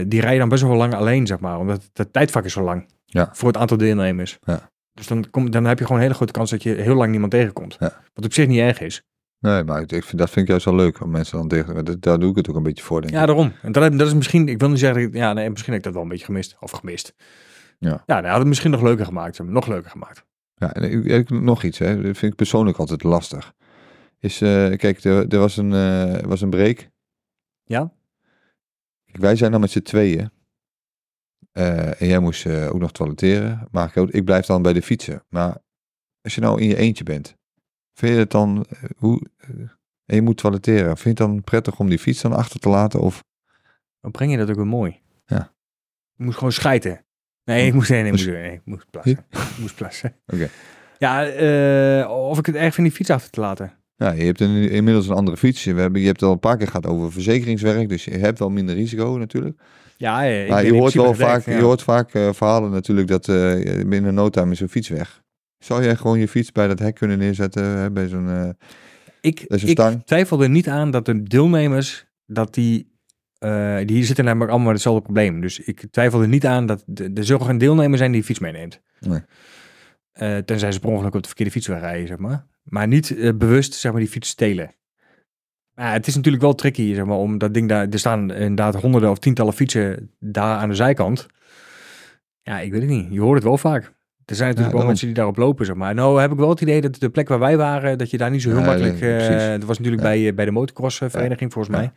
die rijden dan best wel lang alleen, zeg maar. Omdat het tijdvak is zo lang. Ja. Voor het aantal deelnemers. Ja. Dus dan, kom, dan heb je gewoon een hele grote kans dat je heel lang niemand tegenkomt. Ja. Wat op zich niet erg is. Nee, maar ik vind, dat vind ik juist wel leuk. Om mensen dan tegen... Daar doe ik het ook een beetje voor, denk ik. Ja, daarom. En dat, dat is misschien, ik wil niet zeggen, ja, nee, misschien heb ik dat wel een beetje gemist. Of gemist. Ja. Ja, dat had het misschien nog leuker gemaakt. Nog leuker gemaakt. Ja, en ik, ik- nog iets, hè. Dat vind ik persoonlijk altijd lastig. Is, eh, kijk, er, er was, een, eh, was een break. Ja? Kijk, wij zijn dan met z'n tweeën. Eh, en jij moest ook nog toiletteren. Maar ik, ik blijf dan bij de fietsen. Maar als je nou in je eentje bent. Vind je het dan... eh, hoe, eh, en je moet toiletteren. Vind je het dan prettig om die fiets dan achter te laten? Of Dan breng je dat ook weer mooi. Ja. Je moest gewoon schijten. Nee, ik moest, nee, nee, ik moest, nee, ik moest plassen. ik moest plassen. Oké. Ja, eh, of ik het erg vind die fiets achter te laten. Ja, je hebt een, inmiddels een andere fiets. We hebben, je hebt het al een paar keer gehad over verzekeringswerk. Dus je hebt wel minder risico natuurlijk. Ja, ik maar je hoort wel vaak, je hoort vaak verhalen natuurlijk dat binnen no time is een fiets weg. Zou jij gewoon je fiets bij dat hek kunnen neerzetten? Hè, bij zo'n, eh, Ik, ik stang. twijfel er niet aan dat de deelnemers, dat die, eh, die zitten namelijk allemaal met hetzelfde probleem. Dus ik twijfel er niet aan dat de- er zullen geen deelnemer zijn die de fiets meeneemt. Nee. Eh, tenzij ze per ongeluk op de verkeerde fiets rijden, zeg maar. Maar niet bewust, zeg maar, die fiets stelen. Maar het is natuurlijk wel tricky, zeg maar, om dat ding daar... Er staan inderdaad honderden of tientallen fietsen daar aan de zijkant. Ja, ik weet het niet. Je hoort het wel vaak. Er zijn natuurlijk wel mensen die daarop lopen, zeg maar. Nou heb ik wel het idee dat de plek waar wij waren, dat je daar niet zo heel Ja, makkelijk... precies. dat was natuurlijk Ja. bij, eh, bij de motocrossvereniging, volgens Ja. mij.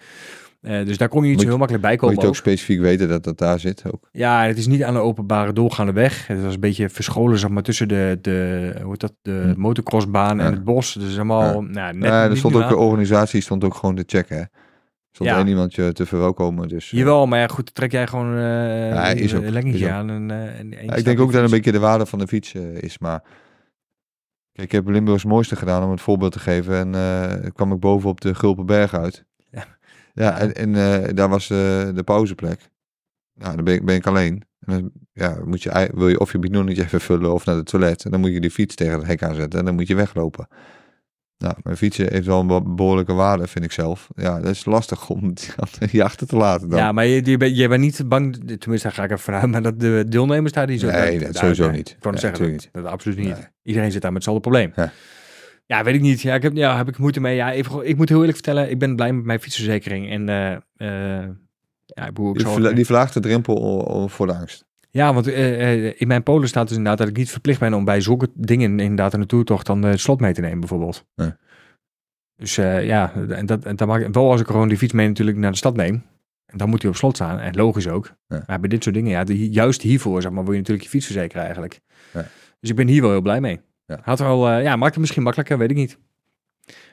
Eh, dus daar kon je niet Moet zo je- heel makkelijk bij moet komen je het ook ook. specifiek weten dat dat daar zit ook. Ja, het is niet aan de openbare doorgaande weg. Het was een beetje verscholen, zeg maar, tussen de, de, hoe heet dat, de Hm. motocrossbaan en Ja. het bos. Dus allemaal, nou, net ja, er stond ook de aan. organisatie stond ook gewoon te checken. Hè. Er stond Ja. één iemand je te verwelkomen. Dus, eh, Jawel, maar ja, goed, trek jij gewoon eh Ja, is ook- een leggingje is ook. aan. En, eh, en, Ja, ik denk ook de dat een beetje de waarde van de fiets eh, is. Maar kijk, ik heb Limburgs mooiste gedaan om het voorbeeld te geven. En eh, kwam ik boven op de Gulpenberg uit. Ja. Ja, en, en eh, daar was eh, de pauzeplek. Nou, dan ben ik, ben ik alleen. En dan ja, moet je, wil je of je bidonnetje even vullen of naar het toilet. En dan moet je die fiets tegen het hek aanzetten en dan moet je weglopen. Nou, mijn fietsen heeft wel een be- behoorlijke waarde, vind ik zelf. Ja, dat is lastig om die achter te laten dan. Ja, maar je, je, bent, je bent niet bang, tenminste daar ga ik even vanuit, maar dat de deelnemers daar die zo... Nee, dat, sowieso niet. Ik Nee, zeggen, dat, natuurlijk dat absoluut niet. Nee. Iedereen zit daar met hetzelfde probleem. Ja. Ja. weet ik niet. Ja, ik heb, ja, heb ik moeite mee. Ja, even, ik moet heel eerlijk vertellen, ik ben blij met mijn fietsverzekering. En eh, eh, ja, ik Die, verlaagt de drempel voor de angst. Ja, want eh, eh, in mijn polen staat dus inderdaad dat ik niet verplicht ben om bij zulke dingen inderdaad de toertocht dan de slot mee te nemen bijvoorbeeld. Nee. Dus eh, ja, en dat, en dat maakt wel als ik gewoon die fiets mee natuurlijk naar de stad neem. En dan moet hij op slot staan. En logisch ook. Ja. Maar bij dit soort dingen, ja, juist hiervoor zeg maar, wil je natuurlijk je fiets verzekeren eigenlijk. Ja. Dus ik ben hier wel heel blij mee. Ja. Had wel, eh, ja, maakt het misschien makkelijker, weet ik niet.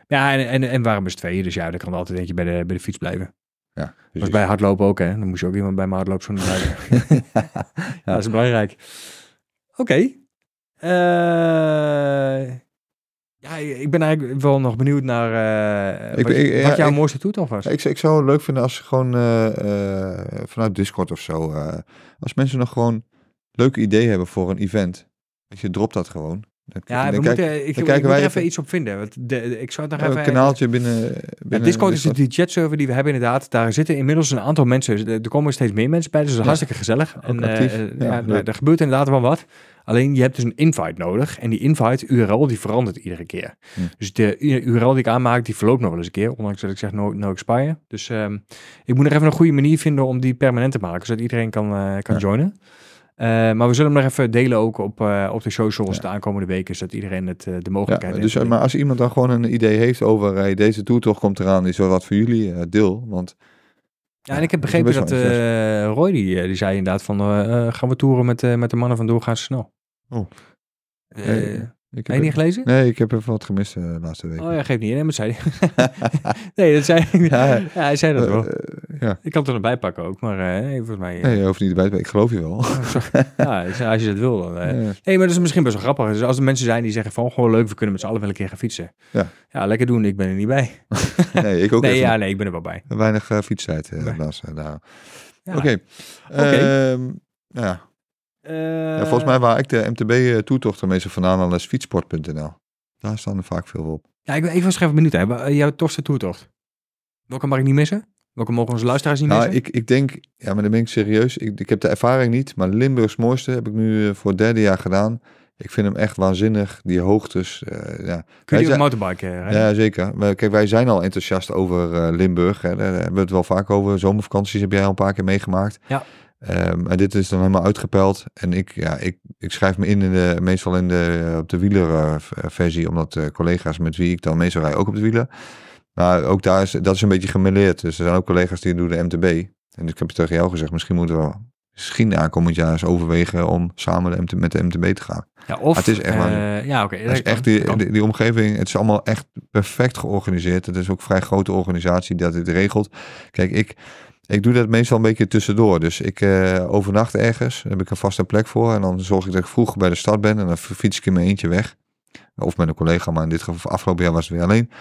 Ja, en, en, en waarom is tweeën? Dus ja, dan kan er altijd eentje bij de, bij de fiets blijven. Ja, Dat bij hardlopen ook, hè. Dan moest je ook iemand bij mijn hardloopschoenen blijven. ja, dat is belangrijk. Oké. Eh, ja, ik ben eigenlijk wel nog benieuwd naar eh, Ik wat, jouw ik- mooiste toetal was. Ik, ik zou het leuk vinden als gewoon eh, vanuit Discord of zo, als mensen nog gewoon leuke ideeën hebben voor een event. Weet je, drop dat gewoon. Dan, ja, we dan moeten, ik, ik kijken moet wij er even- even iets op vinden. Want de, ik zou het nog een even... kanaaltje binnen, Ja, binnen Discord is die chatserver die we hebben inderdaad. Daar zitten inmiddels een aantal mensen. Er komen steeds meer mensen bij, dus dat is Ja. hartstikke gezellig. En, eh, actief. Ja, ja, nou, er gebeurt inderdaad wel wat. Alleen je hebt dus een invite nodig. En die invite URL die verandert iedere keer. Hm. Dus de URL die ik aanmaak, die verloopt nog wel eens een keer. Ondanks dat ik zeg no, no expire. Dus ehm, ik moet nog even een goede manier vinden om die permanent te maken. Zodat iedereen kan, eh, kan Ja. joinen. Eh, maar we zullen hem nog even delen ook op, eh, op de socials Ja. de aankomende weken. Zodat iedereen het, eh, de mogelijkheid dus, heeft. eh, maar als iemand dan gewoon een idee heeft over hey, deze toertocht komt eraan, is wel wat voor jullie, deel. Want Ja, en ik heb begrepen dat Roy, die, die zei inderdaad van, gaan we toeren met, met de mannen van Doorgaans Snel. Oh. Ik heb je niet gelezen? Nee, ik heb even wat gemist de laatste week. Oh ja, geeft niet. Nee, maar zei hij. nee, dat zei ja, Ja, hij zei dat wel. Eh, ja, Ik kan het er nog bij pakken ook, maar eh, nee, volgens mij... eh, nee, je hoeft niet erbij te zijn. Ik geloof je wel. oh, ja, als je dat wil, dan... eh. Nee, maar dat is misschien best wel grappig. Dus als er mensen zijn die zeggen van, gewoon leuk, we kunnen met z'n allen wel een keer gaan fietsen. Ja. Ja, lekker doen, ik ben er niet bij. Nee, ik ook nee, even. ja, nee, ik ben er wel bij. Weinig eh, fietstijd eh, helaas. eh, daar. Ja. Oké. Ehm, nou ja. Eh, ja, volgens mij waar ik de MTB-toertochten meestal vandaan is fietsport.nl. Daar staan er vaak veel op. Ja, ik, ik was even benieuwd. Hè. Wa- Jouw tofste toertocht? Welke mag ik niet missen? Welke mogen onze luisteraars niet Nou, missen? ik, ik denk, ja, maar dan ben ik serieus. Ik, ik heb de ervaring niet, maar Limburgs mooiste heb ik nu eh, voor het derde jaar gedaan. Ik vind hem echt waanzinnig, die hoogtes. eh, ja. Kun wij je ook motorbike eh, rijden? Ja, zeker. Maar Kijk, wij zijn al enthousiast over eh, Limburg. Hè. Daar hebben we het wel vaak over. Zomervakanties heb jij al een paar keer meegemaakt. Ja. Ehm, en dit is dan helemaal uitgepeld. En ik, ja, ik, ik schrijf me in, in de, meestal in de, op de wielerversie, omdat eh, collega's met wie ik dan meestal rij ook op de wielen. Maar ook daar is, dat is een beetje gemêleerd. Dus er zijn ook collega's die doen de MTB. En ik heb het tegen jou gezegd, misschien moeten we misschien aankomend jaar eens overwegen om samen de MT, met de MTB te gaan. Ja, of, het is echt eh, ja, oké. Is echt die, die, die omgeving, het is allemaal echt perfect georganiseerd. Het is ook een vrij grote organisatie dat dit regelt. Kijk, ik, ik doe dat meestal een beetje tussendoor. Dus ik eh, overnacht ergens, daar heb ik een vaste plek voor. En dan zorg ik dat ik vroeg bij de stad ben en dan fiets ik in mijn eentje weg. Of met een collega, maar in dit geval afgelopen jaar was het weer alleen.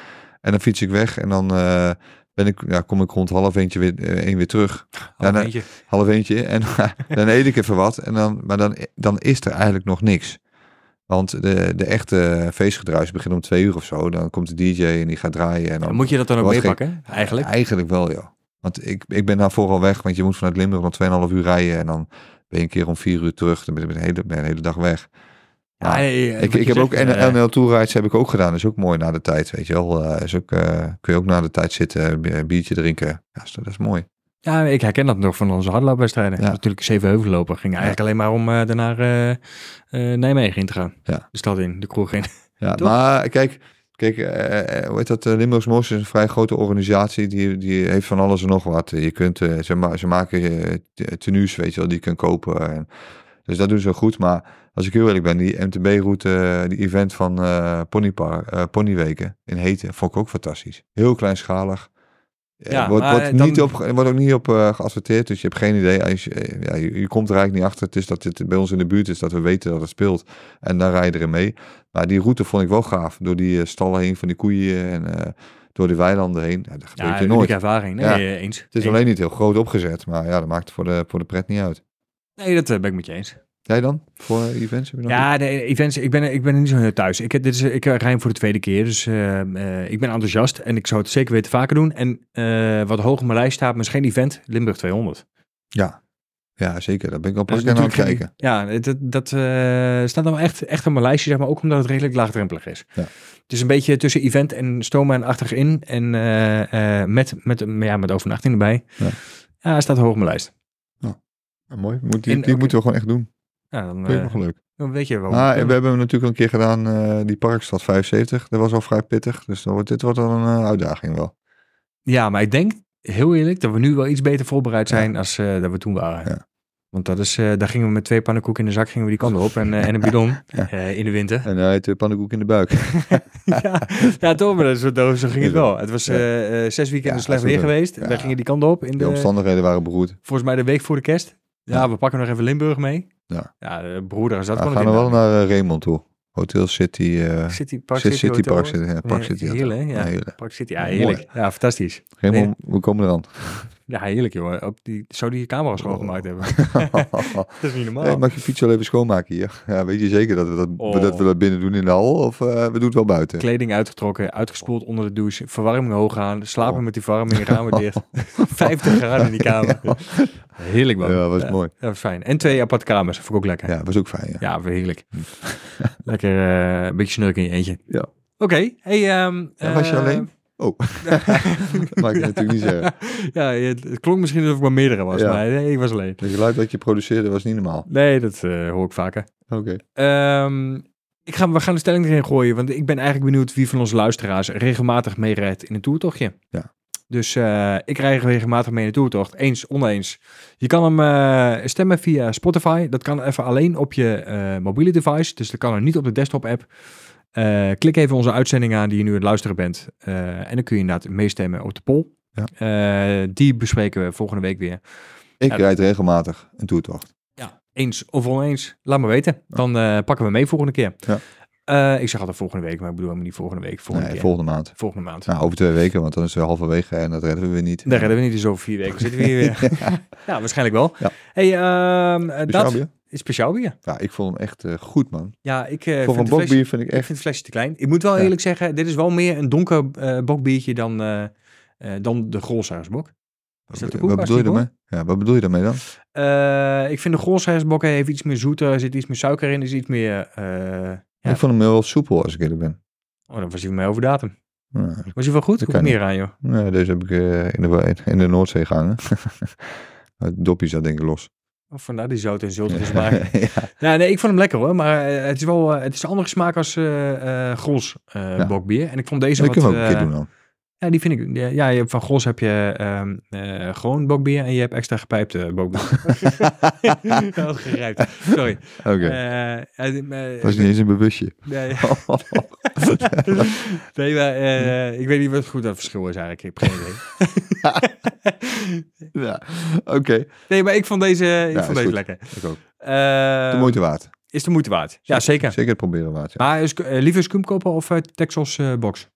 En dan fiets ik weg en dan eh, ben ik, ja, kom ik rond half eentje weer, eh, één weer terug. Ja, nou, eentje. Half eentje. En dan eet ik even wat. En dan, maar dan, dan is er eigenlijk nog niks. Want de, de echte feestgedruis begint om twee uur of zo. Dan komt de DJ en die gaat draaien. En dan, moet je dat dan ook meepakken, eigenlijk? Eigenlijk wel, ja. Want ik, ik ben daarvoor al weg. Want je moet vanuit Limburg nog 2,5 uur rijden. En dan ben je een keer om vier uur terug. Dan ben je de hele, ben je de hele dag weg. Ja, nee, Ik, ik heb ook zegt, NL Tour Rides heb ik ook gedaan. Dat is ook mooi na de tijd, weet je wel. Eh, is ook, eh, kun je ook na de tijd zitten, een biertje drinken. Ja, dat is- mooi. Ja, ik herken dat nog van onze hardloopwedstrijden. Ja. Natuurlijk zeven heuvellopen. Ging eigenlijk alleen maar om eh daarna Nijmegen in te gaan. Ja. De stad in, de kroeg in. Ja, maar kijk, kijk eh, hoe heet dat? eh, Limburgs Mooiste is een vrij grote organisatie. Die, die heeft van alles en nog wat. Je kunt, ze, ze maken tenues, weet je wel, die je kunt kopen. En, dus dat doen ze goed. Maar als ik heel eerlijk ben, die MTB-route, die event van Ponypar, Ponyweken in Heten, vond ik ook fantastisch. Heel kleinschalig. Eh, Ja, wordt, wordt, dan- niet op, wordt ook niet op eh, geadverteerd, dus je hebt geen idee. Als je, eh, ja, je, je komt er eigenlijk niet achter. Het is dat het bij ons in de buurt is, dat we weten dat het speelt. En daar rij je erin mee. Maar die route vond ik wel gaaf. Door die eh, stallen heen van die koeien en eh, door die weilanden heen. Ja, dat gebeurt Ja, nooit. ervaring. Nee, Ja. eh, eens. Het is alleen niet heel groot opgezet, maar ja, dat maakt voor de, voor de pret niet uit. Nee, dat eh, ben ik met je eens. Jij dan? Voor events? Heb je nog Ja, de events, ik ben, ik ben er niet zo heel thuis. Ik, heb- dit is, ik rij voor de tweede keer, dus eh, eh, ik ben enthousiast en ik zou het zeker weten vaker doen. En eh, wat hoog op mijn lijst staat, geen event, Limburg 200. Ja. ja, zeker. Daar ben ik al pas aan het kijken. Ja, dat, dat staat dan echt, echt op mijn lijstje, zeg maar, ook omdat het redelijk laagdrempelig is. Ja. Het is een beetje tussen event en stomen en achtig in en met, met, ja, met overnachting erbij. Ja. Ja, staat hoog op mijn lijst. Ah, mooi. Moet, die En die moeten we gewoon echt doen. Ja, dan, Vind ik eh, nog leuk. dan weet je waarom. Ah, we hebben natuurlijk al een keer gedaan, eh, die Parkstad 75. Dat was al vrij pittig. Dus dan wordt, dit wordt wel een eh, uitdaging wel. Ja, maar ik denk, heel eerlijk, dat we nu wel iets beter voorbereid Ja. zijn als dat we toen waren. Ja. Want dat is, daar gingen we met twee pannenkoeken in de zak, gingen we die kant op en, en een bidon Ja. in de winter. En hij de pannenkoek in de buik. ja, ja, toch, maar dat is- zo, zo ging het wel. Het was zes weekenden slecht weer geweest. Wij gingen die kant op in De de, omstandigheden waren beroerd. volgens mij de week voor de kerst. Ja, Ja. we pakken nog even Limburg mee. Ja. Ja, de broeder is dat We gewoon gaan wel naar eh, Raymond toe. Hotel City. eh City Park City. Park City. Ja, Park Nee, City. Heerlijk, ja. Ja, heerlijk. Park City, ja, Mooi. heerlijk. Ja, fantastisch. Raymond, we komen eraan. Ja, heerlijk, joh. Op die, zou die je camera schoongemaakt hebben? dat is niet normaal. Hey, mag je fiets wel even schoonmaken hier? Ja, weet je zeker dat we dat, Oh. dat, we dat binnen doen in de hal? Of eh, we doen het wel buiten? Kleding uitgetrokken, uitgespoeld onder de douche, verwarming hoog aan, slapen Oh. met die verwarming, ramen dicht. 50 graden in die kamer. Heerlijk man. Ja, was mooi. Dat was fijn. En twee aparte kamers, vond ik ook lekker. Ja, was ook fijn. Ja. Ja, heerlijk. lekker eh, een beetje snurken in je eentje. Ja. Oké, hey, ehm, Ja, was je eh, alleen? Oh, dat mag ik natuurlijk niet zeggen. ja, het, klonk misschien alsof ik maar meerdere was, Ja. maar nee, ik was alleen. Het geluid dat je produceerde was niet normaal. Nee, dat eh, hoor ik vaker. Oké. Ehm, ik ga, we gaan de stelling erin gooien, want ik ben eigenlijk benieuwd wie van onze luisteraars regelmatig meerijdt in een toertochtje. Ja. Dus eh, ik rijd regelmatig mee in een toertocht, eens, oneens. Je kan hem eh, stemmen via Spotify. Dat kan even alleen op je mobiele device, dus dat kan er niet op de desktop app. Eh, klik even onze uitzending aan die je nu aan het luisteren bent. eh, en dan kun je inderdaad meestemmen op de poll. Ja. Eh, die bespreken we volgende week weer. Ik Ja. rijd regelmatig een toertocht. Ja, eens of oneens. Laat me weten. Dan pakken we mee volgende keer. Ja. Ik zeg altijd volgende week, maar ik bedoel helemaal niet volgende week. Volgende Nee, keer. volgende maand. volgende maand. Nou, over twee weken, want dan is het weer halverwege en dat redden we weer niet. Daar redden we niet, dus over vier weken zitten we hier weer. ja, waarschijnlijk wel. Ja. Hey, ehm, eh, dat? Is speciaal bier. Ja, ik vond hem echt eh, goed, man. Ja, ik eh, Voor een flesje, bokbier vind ik ik echt... vind het flesje te klein. Ik moet wel Ja. eerlijk zeggen, dit is wel meer een donker eh, bokbiertje dan, dan de Grolshuisbok. Is dat de Wat bedoel je daarmee? Ja, wat bedoel je daarmee dan? Ik vind de Grolshuisbok heeft iets meer zoeter, er zit iets meer suiker in, er is iets meer... Ja. Ik vond hem wel soepel, als ik eerlijk ben. oh, dan was hij mij over datum. Ja, Was hij wel goed? Ik meer aan, joh. Ja, deze heb ik in, de, in de Noordzee gehangen. Het dopje zat denk ik los. Of vandaar die zout en ziltige smaak. ja. ja, nee, ik vond hem lekker hoor. Maar eh, het is wel eh, het is een andere smaak als eh eh eh, Ja. bokbier. En ik vond deze Dat wat... kunnen we ook een keer doen dan. Ja, die vind ik... Ja, je hebt van Gros heb je ehm eh, gewoon bokbier en je hebt extra gepijpte bokbier. Heel gerijpt. Sorry. Oké. Eh, eh, was niet eens een bewustje. Nee, nee maar eh, ik weet niet wat goed dat verschil is eigenlijk. Ik heb geen idee. ja, oké. Nee, maar ik vond deze, ik Ja, vond deze goed. lekker. Ik ook. Eh, De moeite waard. Is de moeite waard. Ja, zeker. Zeker het proberen waard. Ja. Maar is, liever skumkoppen of eh, Texels eh, box?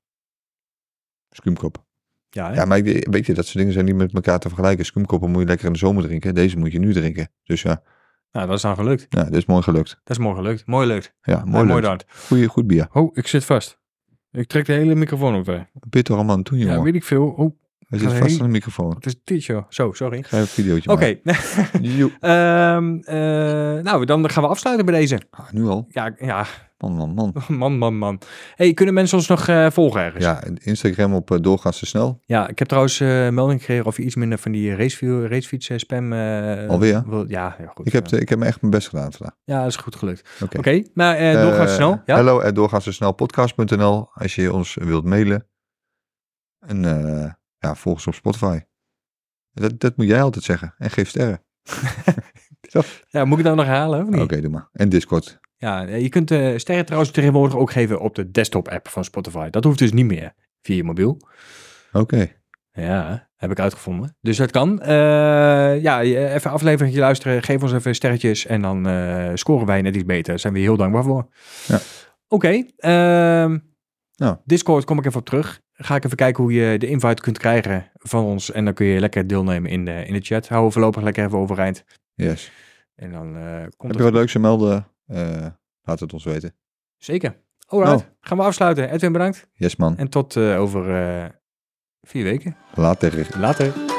Skumkop. Ja, hè? Ja, maar weet je, dat soort dingen zijn niet met elkaar te vergelijken. Skumkoppen moet je lekker in de zomer drinken. Deze moet je nu drinken. Dus ja, Nou, dat is dan gelukt. ja dit is mooi gelukt. Dat is mooi gelukt. Mooi gelukt. Ja, Mooi, mooi dat. Goeie, goed bier. Oh, ik zit vast. Ik trek de hele microfoon op. je toch allemaal aan het doen, Ja, jongen? weet ik veel. Oh, Hij zit vast aan de microfoon. wat is joh? Zo, sorry. Ga even een videootje Oké. Ehm, eh, nou, dan gaan we afsluiten bij deze. Ah, nu al? Ja, ja. Man, man, man. Man, man, man. Hey, kunnen mensen ons nog eh, volgen ergens? Ja, Instagram op uh, doorgaans te snel. Ja, ik heb trouwens eh, melding gekregen of je iets minder van die racefiets racefiets spam... Alweer? wil- ja, ja, goed. Ik heb, ik heb me echt mijn best gedaan vandaag. Ja, dat is goed gelukt. Oké. Oké, maar doorgaans Eh, snel. Ja? Hello at doorgaanszosnelpodcast.nl als je ons wilt mailen. En ja, volg ons op Spotify. Dat, dat moet jij altijd zeggen. En geef sterren. Ja, moet ik dat nog halen of niet? Oké, doe maar. En Discord. Ja, eh, je kunt eh, sterren trouwens tegenwoordig ook geven op de desktop-app van Spotify. Dat hoeft dus niet meer via je mobiel. Oké. Ja, heb ik uitgevonden. Dus dat kan. Eh, ja, even aflevering luisteren. Geef ons even sterretjes. En dan scoren wij net iets beter. Daar zijn we heel dankbaar voor. Ja. Oké. Ja. Discord kom ik even op terug. Ga ik even kijken hoe je de invite kunt krijgen van ons. En dan kun je lekker deelnemen in de, in de chat. Houden we voorlopig lekker even overeind. Yes. En dan eh, komt Heb je wat leuks te melden? Eh, laat het ons weten. Zeker. Alright, Nou. gaan we afsluiten. Edwin, bedankt. Yes man. En tot eh, over vier weken. Later. Later.